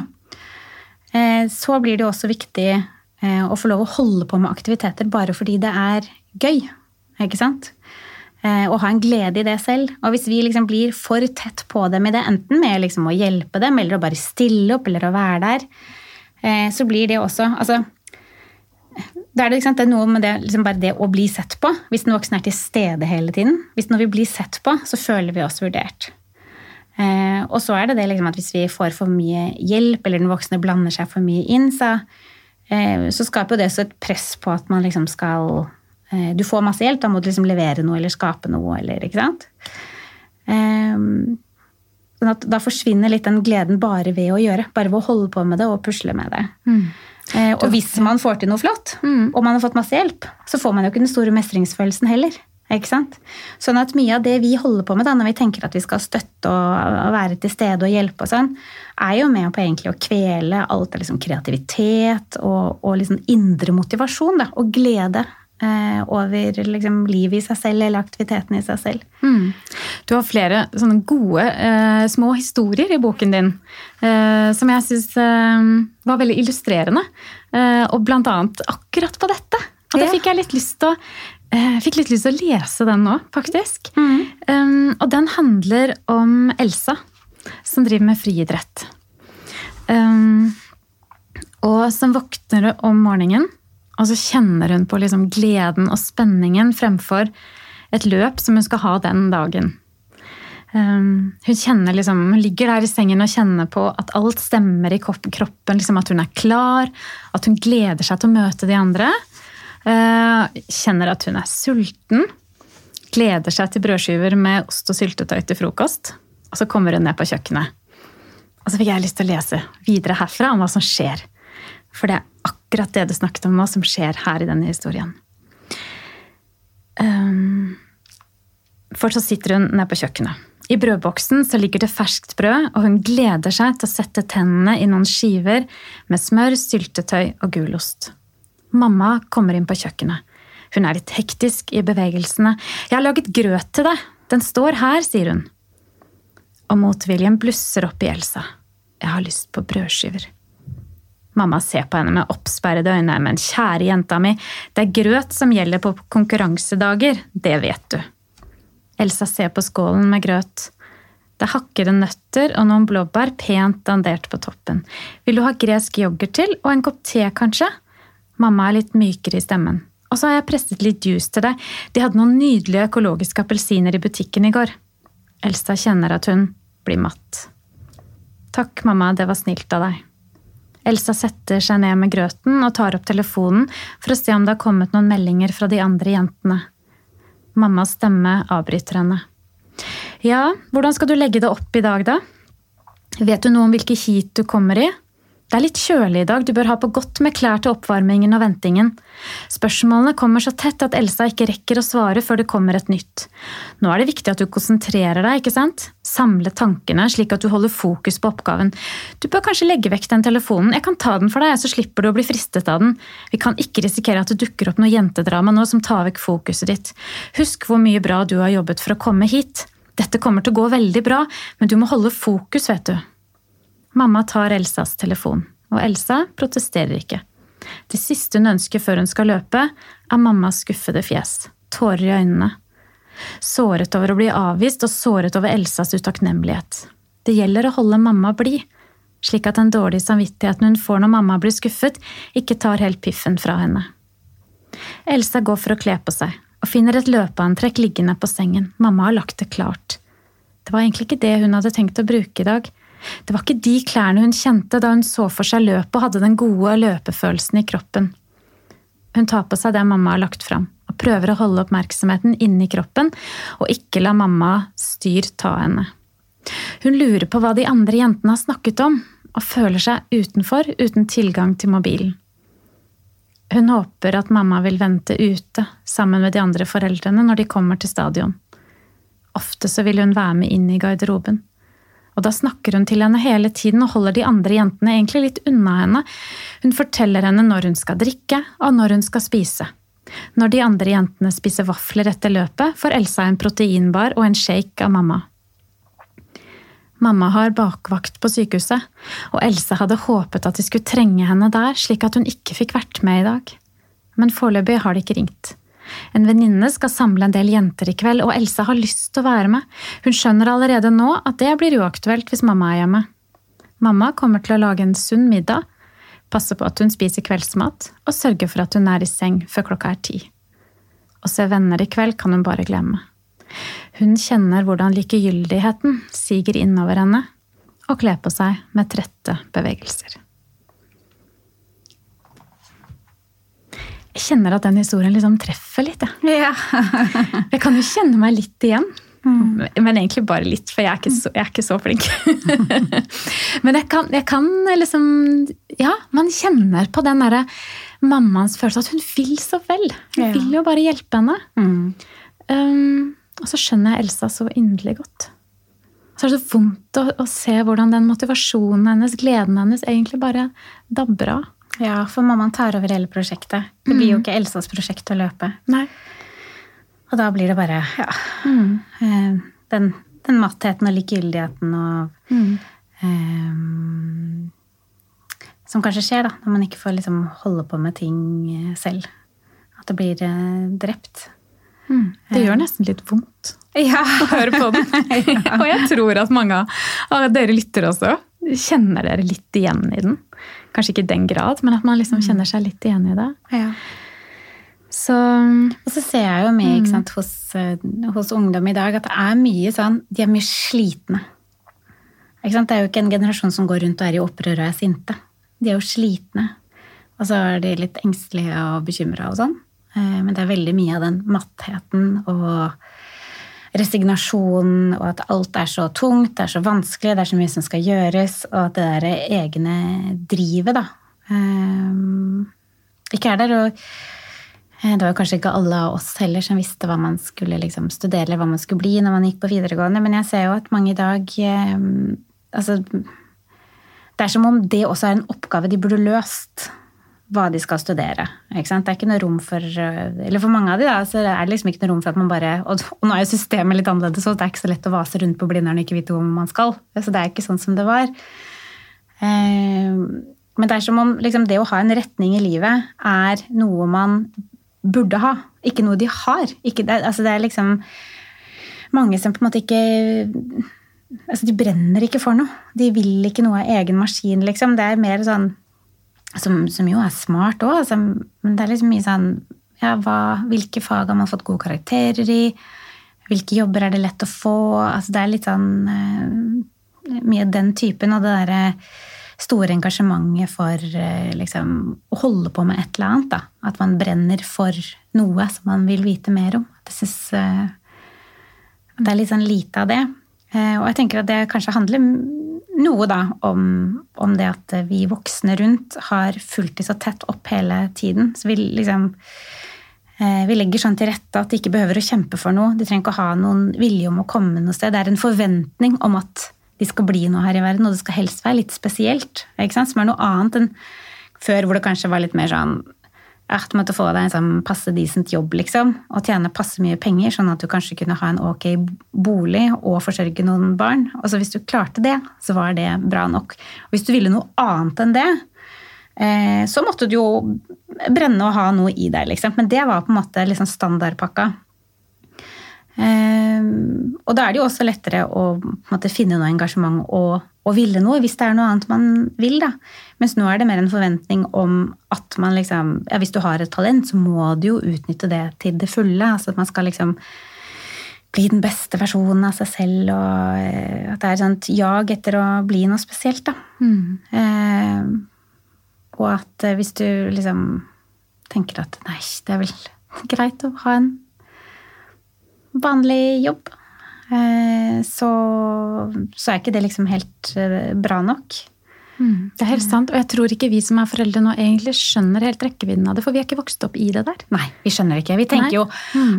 Uh, så blir det jo også viktig å få lov å holde på med aktiviteter bare fordi det er gøy. Ikke sant? Eh, og ha en glede i det selv. Og hvis vi liksom blir for tett på dem i det, enten med liksom å hjelpe dem, eller å bare stille opp, eller å være der, eh, så blir det også altså, det er, det, det er noe med det, liksom bare det å bli sett på. Hvis den voksne er til stede hele tiden. Hvis når vi blir sett på, så føler vi oss vurdert. Eh, og så er det det liksom at hvis vi får for mye hjelp, eller den voksne blander seg for mye inn, så, eh, så skaper det så et press på at man liksom skal Eh, du får masse hjelp, da må du liksom levere noe eller skape noe. Eller, ikke sant? Um, sånn at da forsvinner litt den gleden bare ved å gjøre. Bare ved å holde på med det og pusle med det. Mm. Uh, og hvis man får til noe flott, mm. og man har fått masse hjelp, så får man jo ikke den store mestringsfølelsen heller. Ikke sant? Sånn at mye av det vi holder på med da, når vi tenker at vi skal støtte og, være til stede og hjelpe, og sånn, er jo med på egentlig å kvele alt av liksom kreativitet og, og liksom indre motivasjon da, og glede Eh, over liksom, livet i seg selv eller aktiviteten i seg selv. Mm. Du har flere sånne gode eh, små historier i boken din eh, som jeg syns eh, var veldig illustrerende. Eh, og blant annet akkurat på dette. Og det fikk jeg litt lyst til å jeg fikk litt lyst til å lese den nå, faktisk. Mm. Um, og den handler om Elsa, som driver med friidrett. Um, og som våkner om morgenen og så kjenner hun på liksom gleden og spenningen fremfor et løp som hun skal ha den dagen. Um, hun liksom, hun ligger der i sengen og kjenner på at alt stemmer i kroppen. Liksom at hun er klar, at hun gleder seg til å møte de andre. Uh, kjenner at hun er sulten. Gleder seg til brødskiver med ost og syltetøy til frokost. Og så kommer hun ned på kjøkkenet. Og så fikk jeg lyst til å lese videre herfra om hva som skjer. For det er akkurat det du snakket om nå, som skjer her i denne historien. Um, for så sitter hun nede på kjøkkenet. I brødboksen ligger det ferskt brød, og hun gleder seg til å sette tennene i noen skiver med smør, syltetøy og gulost. Mamma kommer inn på kjøkkenet. Hun er litt hektisk i bevegelsene. 'Jeg har laget grøt til deg. Den står her', sier hun. Og motviljen blusser opp i Elsa. 'Jeg har lyst på brødskiver'. Mamma ser på henne med oppsperrede øyne. Men kjære jenta mi, det er grøt som gjelder på konkurransedager, det vet du. Elsa ser på skålen med grøt. Det er hakkede nøtter og noen blåbær pent dandert på toppen. Vil du ha gresk yoghurt til, og en kopp te, kanskje? Mamma er litt mykere i stemmen. Og så har jeg presset litt juice til deg, de hadde noen nydelige økologiske appelsiner i butikken i går. Elsa kjenner at hun blir matt. Takk, mamma, det var snilt av deg. Elsa setter seg ned med grøten og tar opp telefonen for å se om det har kommet noen meldinger fra de andre jentene. Mammas stemme avbryter henne. Ja, hvordan skal du legge det opp i dag, da? Vet du noe om hvilke heat du kommer i? Det er litt kjølig i dag, du bør ha på godt med klær til oppvarmingen og ventingen. Spørsmålene kommer så tett at Elsa ikke rekker å svare før det kommer et nytt. Nå er det viktig at du konsentrerer deg, ikke sant? Samle tankene slik at du holder fokus på oppgaven. Du bør kanskje legge vekk den telefonen, jeg kan ta den for deg, så slipper du å bli fristet av den. Vi kan ikke risikere at det dukker opp noe jentedrama nå som tar vekk fokuset ditt. Husk hvor mye bra du har jobbet for å komme hit. Dette kommer til å gå veldig bra, men du må holde fokus, vet du. Mamma tar Elsas telefon, og Elsa protesterer ikke. Det siste hun ønsker før hun skal løpe, er mammas skuffede fjes, tårer i øynene. Såret over å bli avvist og såret over Elsas utakknemlighet. Det gjelder å holde mamma blid, slik at den dårlige samvittigheten hun får når mamma blir skuffet, ikke tar helt piffen fra henne. Elsa går for å kle på seg, og finner et løpeantrekk liggende på sengen. Mamma har lagt det klart. Det var egentlig ikke det hun hadde tenkt å bruke i dag. Det var ikke de klærne hun kjente da hun så for seg løpet og hadde den gode løpefølelsen i kroppen. Hun tar på seg det mamma har lagt fram, og prøver å holde oppmerksomheten inni kroppen og ikke la mamma styr ta henne. Hun lurer på hva de andre jentene har snakket om, og føler seg utenfor uten tilgang til mobilen. Hun håper at mamma vil vente ute sammen med de andre foreldrene når de kommer til stadion. Ofte så vil hun være med inn i garderoben. Og da snakker hun til henne hele tiden og holder de andre jentene egentlig litt unna henne. Hun forteller henne når hun skal drikke, og når hun skal spise. Når de andre jentene spiser vafler etter løpet, får Elsa en proteinbar og en shake av mamma. Mamma har bakvakt på sykehuset, og Else hadde håpet at de skulle trenge henne der, slik at hun ikke fikk vært med i dag. Men foreløpig har de ikke ringt. En venninne skal samle en del jenter i kveld, og Else har lyst til å være med. Hun skjønner allerede nå at det blir uaktuelt hvis mamma er hjemme. Mamma kommer til å lage en sunn middag, passe på at hun spiser kveldsmat, og sørge for at hun er i seng før klokka er ti. Å se venner i kveld kan hun bare glemme. Hun kjenner hvordan likegyldigheten siger innover henne og kler på seg med trette bevegelser. Jeg kjenner at den historien liksom treffer litt. Jeg. Ja. (laughs) jeg kan jo kjenne meg litt igjen. Mm. Men egentlig bare litt, for jeg er ikke så, er ikke så flink. (laughs) Men jeg kan, jeg kan, liksom Ja, man kjenner på den derre mammaens følelse at hun vil så vel. Hun ja. vil jo bare hjelpe henne. Mm. Um, og så skjønner jeg Elsa så inderlig godt. Så er det så vondt å, å, se hvordan den motivasjonen hennes, gleden hennes, egentlig bare dabber av. Ja, for mammaen tar over hele prosjektet. Det blir jo mm. ikke Elsas prosjekt å løpe. Nei. Og da blir det bare ja, mm. Eh, den, den, mattheten og likegyldigheten og mm. um, Som kanskje skjer da, når man ikke får liksom holde på med ting selv. At det blir drept. Mm. Det gjør nesten litt vondt ja. (laughs) å høre på den. ja. (laughs) (laughs) Og jeg tror at mange av dere lytter også. Kjenner dere litt igjen i den? Kanskje ikke i den grad, men at man liksom mm. kjenner seg litt igjen i det. Ja. Så, og så ser jeg jo med sant, hos, eh, hos, ungdom i dag at det er mye sånn De er mye slitne. Det er jo ikke en generasjon som går rundt og er i opprør og er sinte. De er jo slitne. Og så er de litt engstelige og bekymra og sånn. Eh, men det er veldig mye av den mattheten og resignasjonen, og at alt er så tungt, det er så vanskelig, det er så mye som skal gjøres, og at det der egne drivet, da, eh, ikke er der. Og eh, det var kanskje ikke alle av oss heller som visste hva man skulle liksom studere, eller hva man skulle bli når man gikk på videregående, men jeg ser jo at mange i dag Altså Det er som om det også er en oppgave de burde løst hva de skal studere. Ikke sant? Det er ikke noe rom for Eller for mange av de da, så er det liksom ikke noe rom for at man bare Og, nå er jo systemet litt annerledes, så det er ikke så lett å vase rundt på Blindern og ikke vite hvor man skal. Så det er ikke sånn som det var. Eh, men det er som om liksom, det å ha en retning i livet er noe man burde ha, ikke noe de har. Ikke, det, altså, det er liksom mange som på en måte ikke altså De brenner ikke for noe. De vil ikke noe av egen maskin, liksom. Det er mer sånn som, som jo er smart òg, altså, men det er liksom mye sånn ja, hva, Hvilke fag har man fått gode karakterer i? Hvilke jobber er det lett å få? Altså, det er litt sånn uh, Mye den typen, og det derre store engasjementet for uh, liksom, å holde på med et eller annet. Da. At man brenner for noe som man vil vite mer om. Det, synes, uh, det er litt sånn lite av det. og jeg tenker at det kanskje handler noe da om, om, det at vi voksne rundt har fulgt de så tett opp hele tiden. Så vi liksom eh, vi legger sånn til rette at de ikke behøver å kjempe for noe. De trenger ikke å ha noen vilje om å komme noe sted. Det er en forventning om at de skal bli noe her i verden, og det skal helst være litt spesielt. Som er noe annet enn før, hvor det kanskje var litt mer sånn at du måtte få deg en sånn passe decent jobb, liksom, og tjene passe mye penger, sånn at du kanskje kunne ha en ok bolig og forsørge noen barn. Og så hvis du klarte det, så var det bra nok. Og hvis du ville noe annet enn det, eh, så måtte du jo brenne og ha noe i deg, liksom. Men det var på en måte liksom standardpakka. Ehm, og da er det jo også lettere å måte, finne noe engasjement og, og, ville noe, hvis det er noe annet man vil. da. Mens nå er det mer en forventning om at man liksom ja, Hvis du har et talent, så må du jo utnytte det til det fulle. altså at man skal liksom bli den beste versjonen av seg selv, og eh, at det er et sånt jag etter å bli noe spesielt, da. Mm. Eh, og at eh, hvis du liksom tenker at nei, det er vel (laughs) greit å ha en vanlig jobb, så, så, er ikke det liksom helt eh, bra nok. Mm, det er helt sant, og jeg tror ikke vi som er foreldre nå egentlig skjønner helt rekkevidden av det, for vi er ikke vokst opp i det der. Nei, vi skjønner ikke. Vi tenker Nei. jo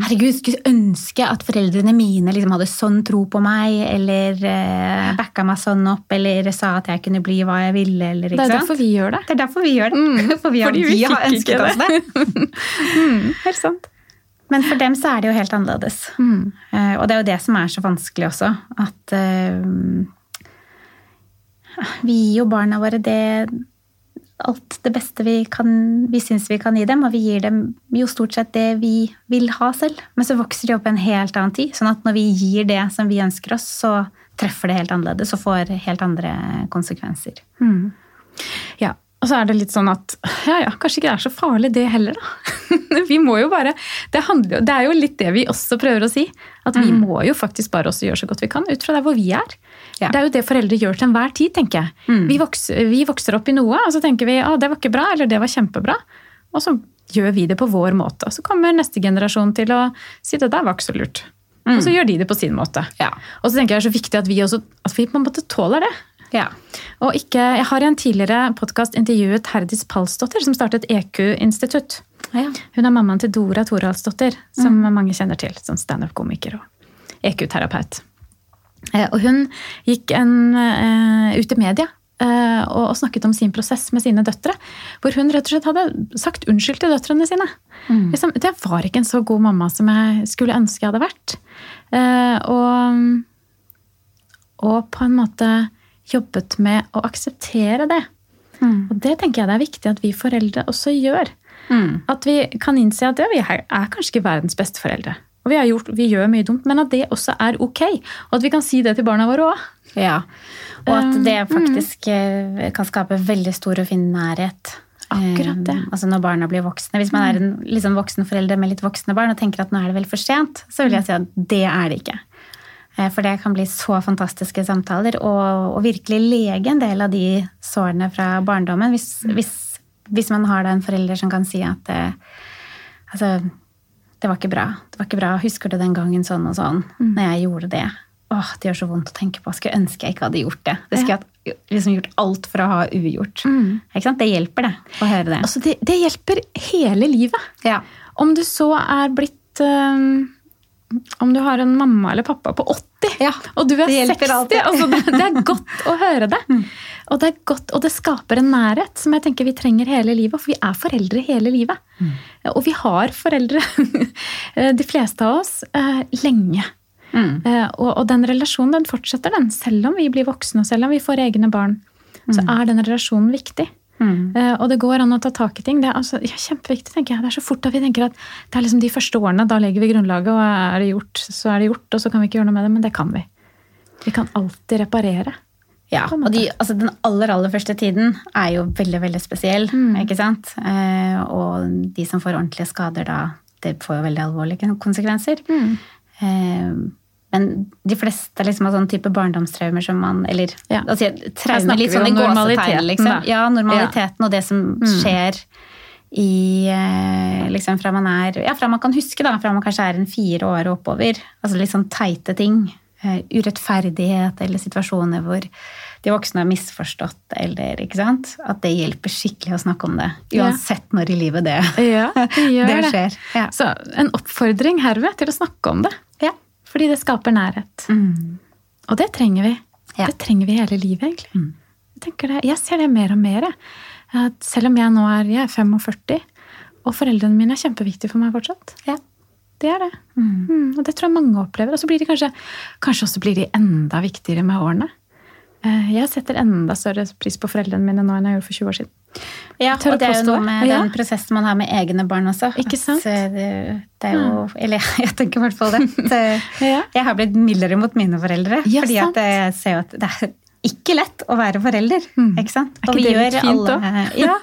herregud, skulle ønske at foreldrene mine liksom hadde sånn tro på meg, eller eh, backa meg sånn opp, eller sa at jeg kunne bli hva jeg ville, eller Det er sant? derfor vi gjør det. Det er derfor vi gjør det. (laughs) For vi har, Fordi vi vi har ønsket det. oss det. (laughs) Mm, helt sant. Men for dem så er det jo helt annerledes. Mm. Uh, Og det er jo det som er så vanskelig også. At uh, vi gir jo barna våre det alt det beste vi, kan, vi syns vi kan gi dem, og vi gir dem jo stort sett det vi vil ha selv. Men så vokser de opp i en helt annen tid. Sånn at når vi gir det som vi ønsker oss, så treffer det helt annerledes og får helt andre konsekvenser. Mm. Ja, og så er det litt sånn at ja, ja, kanskje ikke det er så farlig det heller, da. (laughs) vi må jo bare det, handler, det er jo litt det vi også prøver å si. At vi må jo faktisk bare også gjøre så godt vi kan ut fra der hvor vi er. Ja. Det er jo det foreldre gjør til enhver tid, tenker jeg. Vi, vokser, vi vokser opp i noe, og så tenker vi at det var ikke bra, eller det var kjempebra. Og så gjør vi det på vår måte. Og så kommer neste generasjon til å si det der var ikke så lurt. Og så gjør de det på sin måte. Ja. Og så tenker jeg det er så viktig at vi også at vi på en måte tåler det. Ja. Og ikke, jeg har i en tidligere podkast intervjuet Herdis Palsdottir, som startet EQ-institutt. Ja. Hun er mammaen til Dora Thoralsdottir, som mange kjenner til. Som standup-komiker og EQ-terapeut. Eh, Og hun gikk en, eh, ut i media eh, og, snakket om sin prosess med sine døtre. Hvor hun rett og slett hadde sagt unnskyld til døtrene sine. Liksom, det var ikke en så god mamma som jeg skulle ønske jeg hadde vært. Og, og på en måte jobbet med å akseptere det. Og det tenker jeg det er viktig at vi foreldre også gjør. Mm. At vi kan innse at ja, vi er er kanskje ikke verdens beste foreldre. Og vi, har gjort, vi gjør mye dumt, men at det også er ok. Og at vi kan si det til barna våre òg. Ja, og at det faktisk mm. kan skape veldig stor og fin nærhet. Akkurat det. Um, Altså når barna blir voksne. Hvis man er en liksom voksen forelder med litt voksne barn og tenker at nå er det vel for sent, så vil jeg si at det er det ikke. Eh, For det kan bli så fantastiske samtaler, og, og virkelig lege en del av de sårene fra barndommen. Hvis, hvis, hvis man har da en forelder som kan si at eh, altså, det var ikke bra. Det var ikke bra. Husker du den gangen sånn og sånn? Når jeg gjorde det. Åh, det gjør så vondt å tenke på. Skulle ønske jeg ikke hadde gjort det. Det skulle jeg hatt- liksom gjort alt for å ha ugjort. Ikke sant? Det hjelper, det. Å høre det. Altså, det, det hjelper hele livet. Ja. Om du så er blitt øhm, Om du har en mamma eller pappa på 80, Ja, og du er 60 altså, det, det er godt å høre det. Og det er godt, og det skaper en nærhet som jeg tenker vi trenger hele livet. For vi er foreldre hele livet. Og vi har foreldre, (laughs) de fleste av oss, eh, lenge. Mm. Eh, Og, og den relasjonen den fortsetter, den. Selv om vi blir voksne og selv om vi får egne barn, så er den relasjonen viktig. Mm. Eh, Og det går an å ta tak i ting. Det er altså, ja, kjempeviktig, tenker jeg. Det er så fort at vi tenker at det er liksom de første årene, da legger vi grunnlaget, og er det gjort, så er det gjort, og så kan vi ikke gjøre noe med det. Men det kan vi. Vi kan alltid reparere. Ja, og de, altså den aller, aller første tiden er jo veldig, veldig spesiell. ikke sant? Eh, og de som får ordentlige skader da, det får jo veldig alvorlige konsekvenser. Eh, men de fleste liksom har sånn type barndomstraumer som man Eller Ja. altså, traumer litt sånn i gåsetegn, liksom. Ja, normaliteten og det som skjer i eh, liksom fra man er Ja, fra man kan huske, da. Fra man kanskje er en fire år og oppover. Altså litt sånn teite ting. Eh, urettferdighet eller situasjoner hvor de voksne har misforstått, eller ikke sant. At det hjelper skikkelig å snakke om det. Ja. Uansett når i livet det, Ja, det (laughs) det skjer. Ja. Så en oppfordring herved til å snakke om det. Ja. Fordi det skaper nærhet. Mm. Og det trenger vi. Ja. Det trenger vi hele livet, egentlig. Mm. Jeg, det, jeg ser det mer og mer. At selv om jeg nå er, jeg er 45, og foreldrene mine er kjempeviktige for meg fortsatt. Ja. Det er det. Mm, og det tror jeg mange opplever. Og så blir de kanskje, kanskje også blir de enda viktigere med årene. Eh, Jeg setter enda større pris på foreldrene mine nå enn jeg gjorde for 20 år siden. Ja, og det er jo noe med Ja. den prosessen man har med egne barn også. Ikke sant? eh, Det, det er jo Eller (laughs) jeg tenker i hvert fall det. det. (laughs) Jeg har blitt mildere mot mine foreldre. Ja, fordi sant. at jeg ser jo at det er ikke lett å være forelder. Ikke sant? Er ikke det litt fint alle, (laughs) ja,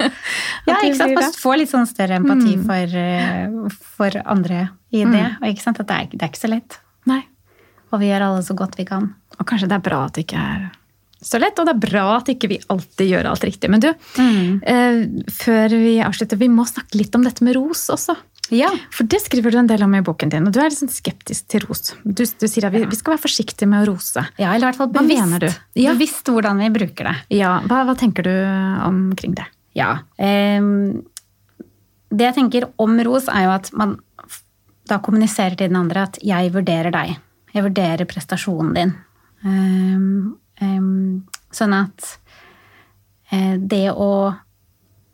ja, ikke sant? Man får litt sånn større empati for, eh, for andre i det. Og ikke sant? At det er, det er ikke så lett. Nei. Og vi gjør alle så godt vi kan. Og kanskje det er bra at det ikke er så lett, og det er bra at ikke vi alltid gjør alt riktig. Men du, Mm. eh, før vi avslutter, vi må snakke litt om dette med ros også. Ja. For det skriver du en del om i boken din, og du er litt sånn skeptisk til ros. Du, du sier at vi, vi, skal være forsiktige med å rose. Ja, eller i hvert fall bevisst. Ja. Bevisst hvordan vi bruker det. Ja, hva, hva tenker du omkring det? Ja. ehm, det jeg tenker om ros, er jo at man da kommuniserer til den andre at 'jeg vurderer deg'. Jeg vurderer prestasjonen din. Ehm, sånn at eh, det å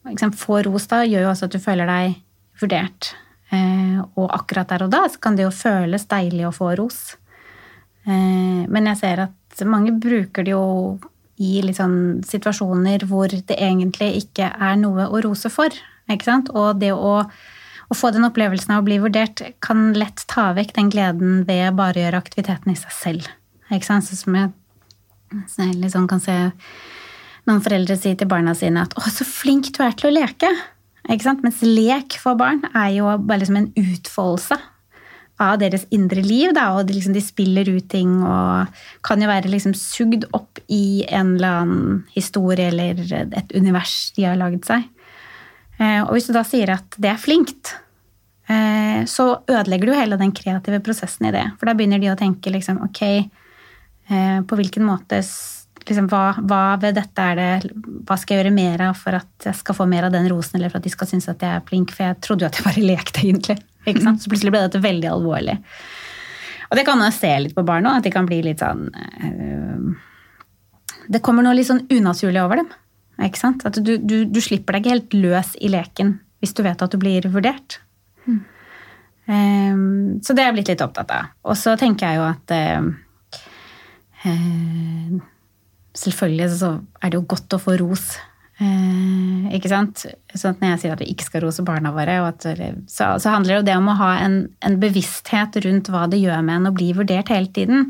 liksom, få ros da, gjør jo også at du føler deg vurdert. Eh, og akkurat der og da så kan det jo føles deilig å få ros. Eh, men jeg ser at mange bruker det jo i sånn situasjoner hvor det egentlig ikke er noe å rose for. Og det å, å få den opplevelsen av å bli vurdert kan lett ta vekk den gleden ved bare å gjøre aktiviteten i seg selv. Sånn som jeg, så jeg liksom kan se noen foreldre si til barna sine at 'Å, så flink du er til å leke'. Ikke sant? Mens lek for barn er jo bare liksom en utfoldelse av deres indre liv. Da, og de, liksom, de spiller ut ting og kan jo være liksom sugd opp i en eller annen historie eller et univers de har laget seg. Eh, og hvis du da sier at det er flinkt, eh, så ødelegger du hele den kreative prosessen i det. For da begynner de å tenke liksom ok, på hvilken måte liksom, hva, hva ved dette er det Hva skal jeg gjøre mer av for at jeg skal få mer av den rosen, eller for at de skal synes at jeg er flink? For jeg trodde jo at jeg bare (laughs) lekte, egentlig. Ikke sant? Så plutselig ble dette veldig alvorlig. Og det kan man se litt på barn òg, at de kan bli litt sånn øh, Det kommer noe litt sånn unaturlig over dem. Ikke sant? At du, du, du slipper deg ikke helt løs i leken hvis du vet at du blir vurdert. Um, så det er jeg blitt litt opptatt av. Og så tenker jeg jo at eh, eh, Selvfølgelig så er det jo godt å få ros. Eh, ikke sant? Sånn at når jeg sier at vi ikke skal rose barna våre, at, så, så handler det jo det om å ha en, en bevissthet rundt hva det gjør med en å bli vurdert hele tiden.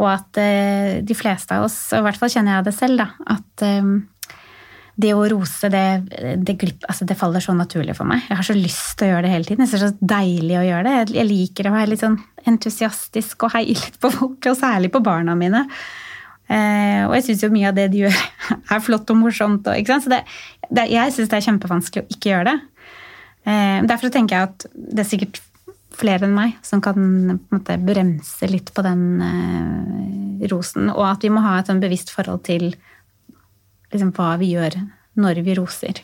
Og at eh, de fleste av oss, og i hvert fall kjenner jeg det selv, da, at eh, det å rose, det, det, glipp, altså det faller så naturlig for meg. Jeg har så lyst til å gjøre det hele tiden. Jeg synes det er så deilig å gjøre det. Jeg- liker å være litt sånn entusiastisk og heie litt på folk, og særlig på barna mine. Eh, og jeg syns jo mye av det de gjør, (laughs) er flott og morsomt. Og? Så det, jeg syns det er kjempevanskelig å ikke gjøre det. Eh, derfor tenker jeg at det er sikkert flere enn meg som kan måte, bremse litt på den eh, rosen. Og at vi må ha et sånn bevisst forhold til liksom, hva vi gjør når vi roser.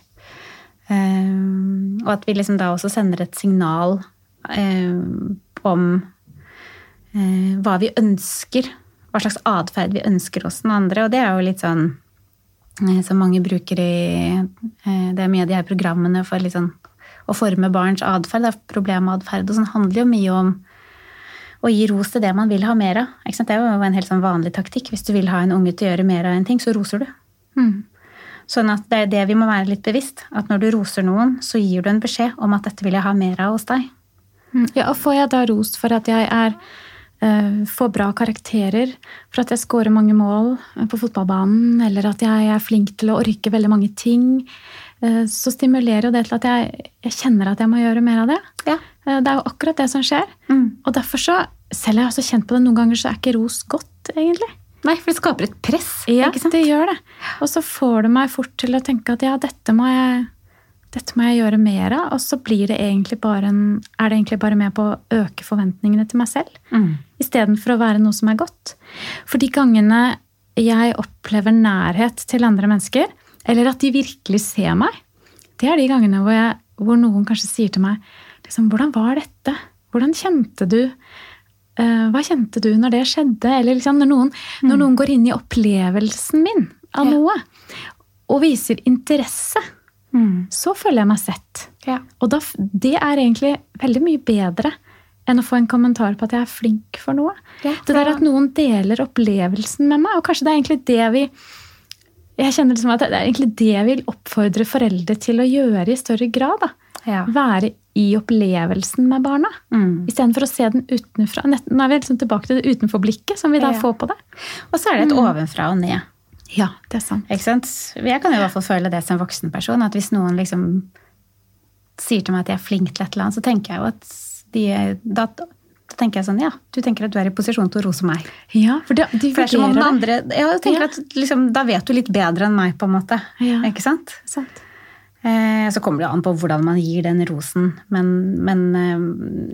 Um, og at vi liksom da også sender et signal um, om uh, hva vi ønsker. Hva slags atferd vi ønsker hos den andre. Og det er jo litt sånn eh, som mange bruker i uh, Det av de her programmene for sånn å forme barns atferd. er Problematferd og sånn handler jo mye om å gi ros til det man vil ha mer av. Det er jo en helt sånn vanlig taktikk. Hvis du vil ha en unge til å gjøre mer av en ting, så roser du. Sånn at det er det vi må være litt bevisst. At når du roser noen, så gir du en beskjed om at dette vil jeg ha mer av hos deg. Mm. Ja, og får jeg da ros for at jeg er uh, får bra karakterer, for at jeg scorer mange mål eh, på fotballbanen, eller at jeg er flink til å orke veldig mange ting, uh, så stimulerer jo det til at jeg, jeg kjenner at jeg må gjøre mer av det. Ja. Uh, Det er jo akkurat det som skjer. Mm. Og derfor så, selv har jeg også kjent på det, noen ganger så er ikke ros godt, egentlig. Nei, for det skaper et press. Ja, det gjør det. Og så får det meg fort til å tenke at ja, dette må jeg, dette må jeg gjøre mer av. Og så blir det egentlig bare en, er det egentlig bare med på å øke forventningene til meg selv. Mm. Istedenfor å være noe som er godt. For de gangene jeg opplever nærhet til andre mennesker, eller at de virkelig ser meg, det er de gangene hvor, jeg, hvor noen kanskje sier til meg liksom, 'Hvordan var dette? Hvordan kjente du?' Eh, hva kjente du når det skjedde? Eller liksom når, noen, når noen går inn i opplevelsen min av Ja. noe og viser interesse, Mm. så føler jeg meg sett. Ja. Og da, det er egentlig veldig mye bedre enn å få en kommentar på at jeg er flink for noe. Ja, det der at noen deler opplevelsen med meg, og kanskje det er egentlig det vi jeg kjenner liksom at Det er egentlig det jeg vil oppfordre foreldre til å gjøre i større grad. da. Ja. Være i opplevelsen med barna. Mm. Istedenfor å se den utenfra. Nå er vi liksom tilbake til det utenforblikket som vi da får på det. Og så er det et ovenfra og ned. Ja, det er sant. Ikke sant? Jeg kan jo i hvert fall føle det som voksen person, at hvis noen liksom sier til meg at jeg er flink til et eller annet, så tenker jeg jo at de da, da tenker jeg sånn, ja, du tenker at du er i posisjon til å rose meg. Ja, For det, de For det er som om den andre, ja, jeg tenker Ja. at liksom, Da vet du litt bedre enn meg, på en måte. Ja. Ikke sant? Sant. Eh, så kommer det an på hvordan man gir den rosen, men, men eh,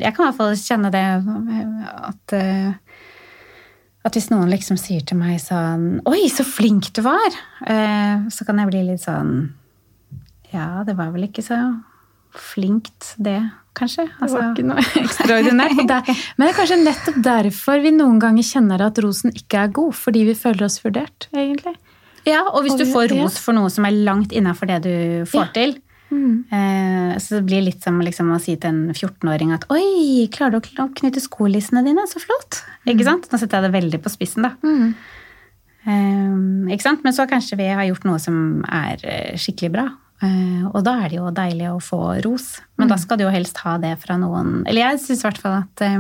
jeg kan i hvert fall kjenne det at eh, at hvis noen liksom sier til meg sånn Oi, så flink du var! Så kan jeg bli litt sånn Ja, det var vel ikke så flinkt, det, kanskje. Altså, det var ikke noe (laughs) ekstraordinært. (laughs) Men det er kanskje nettopp derfor vi noen ganger kjenner at rosen ikke er god. Fordi vi føler oss vurdert, egentlig. Ja, og hvis du får ros for noe som er langt innafor det du får ja. til, Mm. Eh, så det blir litt som liksom, å si til en 14-åring at 'oi, klarer du å knytte skolissene dine? Så flott!' Mm. Ikke sant? Nå setter jeg det veldig på spissen, da. Mm. Um, ikke sant? Men så kanskje vi har gjort noe som er eh, skikkelig bra. Uh, og da er det jo deilig å få ros. Men da mm. skal du jo helst ha det fra noen Eller jeg syns i hvert fall at Eh,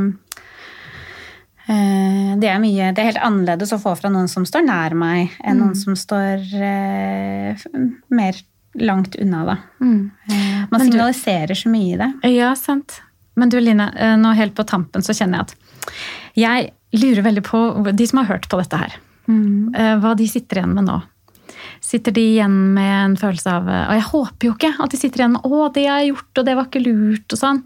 det er, mye, det er helt annerledes å få fra noen som står nær meg, enn mm. noen som står eh, mer langt unna, da. Mm. Eh, man signaliserer så mye i det. Ja, sant. Men du Line, eh, nå helt på tampen så kjenner jeg at jeg lurer veldig på de som har hørt på dette her. Mm. Eh, hva de sitter igjen med nå sitter de igjen med en følelse av Og jeg håper jo ikke at de sitter igjen med 'Å, det har jeg gjort, og det var ikke lurt', og sånn.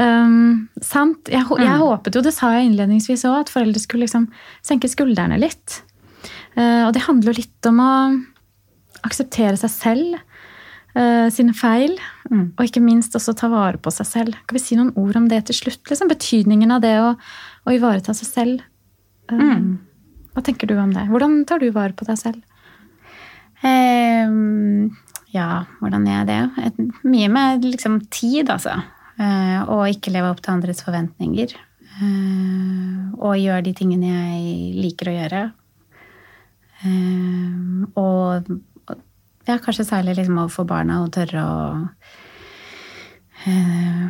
Um, sant? Jeg, jeg mm. håpet jo, det sa jeg innledningsvis òg, at foreldre skulle liksom senke skuldrene litt. Uh, og det handler jo litt om å akseptere seg selv. Uh, sine feil, mm. og ikke minst også ta vare på seg selv. Kan vi si noen ord om det til slutt? Liksom, betydningen av det å, å ivareta seg selv. Um, mm. Hva tenker du om det? Hvordan tar du vare på deg selv? Uh, ja, hvordan er det? Et, mye med liksom tid, altså. Uh, og ikke leve opp til andres forventninger. Uh, og gjøre de tingene jeg liker å gjøre. Ehm, og ja, kanskje særlig liksom overfor barna å tørre å eh,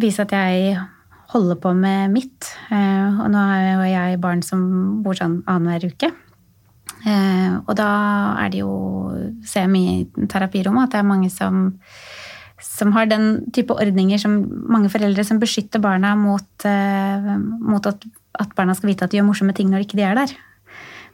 vise at jeg holder på med mitt. og nå har jo jeg barn som bor sånn annenhver uke. Eh, og da er det jo Ser jeg mye i terapirommet at det er mange som, som har den type ordninger som mange foreldre som beskytter barna mot, eh, mot at, at, barna skal vite at de gjør morsomme ting når ikke de er der.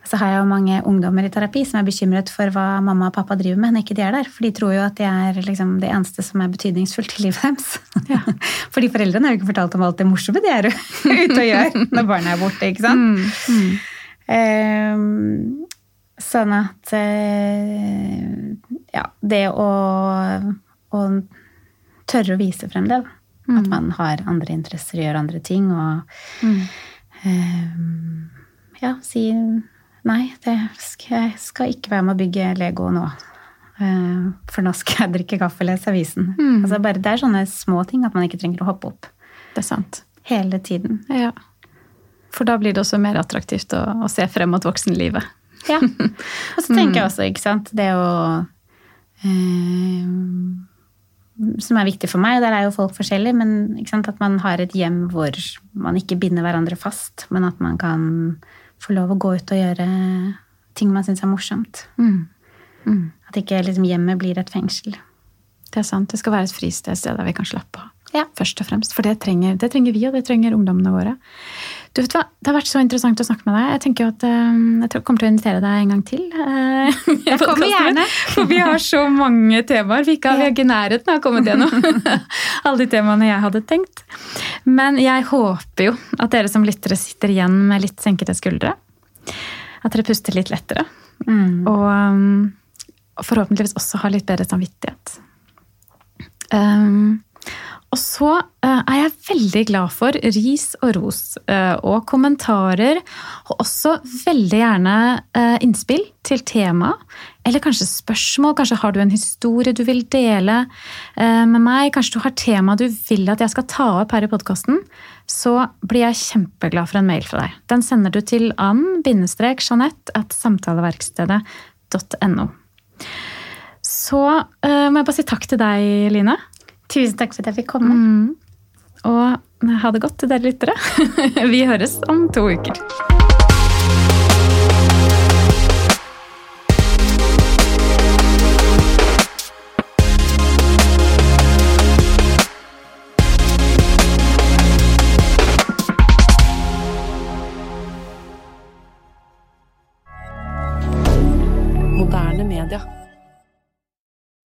Så har jeg jo mange ungdommer i terapi som er bekymret for hva mamma og pappa driver med når ikke de er der. For de tror jo at de er liksom det eneste som er betydningsfullt i livet deres. Ja. (laughs) Fordi foreldrene har jo ikke fortalt om alt det morsomme de er (laughs) ute og gjør når barna er borte. ikke sant? Mm, mm. Um, Sånn at eh, Ja, det å, å tørre å vise frem det. Mm. At man har andre interesser, gjør andre ting og mm. eh, Ja, si nei, det skal, jeg skal ikke være med å bygge Lego nå. Eh, for nå skal jeg drikke kaffe og lese avisen. Mm. Altså bare, det er sånne små ting at man ikke trenger å hoppe opp. Det er sant. Hele tiden. Ja. For da blir det også mer attraktivt å, å se frem mot voksenlivet. Ja. (laughs) Og så tenker jeg også, ikke sant, det å eh, Som er viktig for meg, og der er jo folk forskjellige, men sant, at man har et hjem hvor man ikke binder hverandre fast, men at man kan få lov å gå ut og gjøre ting man syns er morsomt. Mm. Mm. At ikke liksom, hjemmet blir et fengsel. Det er sant. Det skal være et fristed, sted der vi kan slappe av. Ja. Først og fremst. For det trenger, det trenger, vi, og det trenger ungdommene våre. Du vet hva, Det har vært så interessant å snakke med deg. Jeg tenker at um, jeg kommer til å invitere deg en gang til. (laughs) Uh, jeg kommer gjerne. For vi har så mange temaer. Vi, ikke, vi er ikke i nærheten av å komme til noe. Alle de temaene jeg hadde tenkt. Men jeg håper jo at dere som lyttere sitter igjen med litt senkede skuldre. At dere puster litt lettere. Mm. Og um, forhåpentligvis også har litt bedre samvittighet. Um, og så uh, er jeg veldig glad for ris og ros uh, og kommentarer. Og også veldig gjerne uh, innspill til tema. Eller kanskje spørsmål. Kanskje har du en historie du vil dele med meg. Kanskje du har tema du vil at jeg skal ta opp her i podkasten. Så blir jeg kjempeglad for en mail fra deg. Den sender du til ann-jeanette at samtaleverkstedet.no. Så må jeg bare si takk til deg, Line. Tusen takk for at jeg fikk komme. Mm. Og ha det godt til dere lyttere. (laughs) Vi høres om to uker.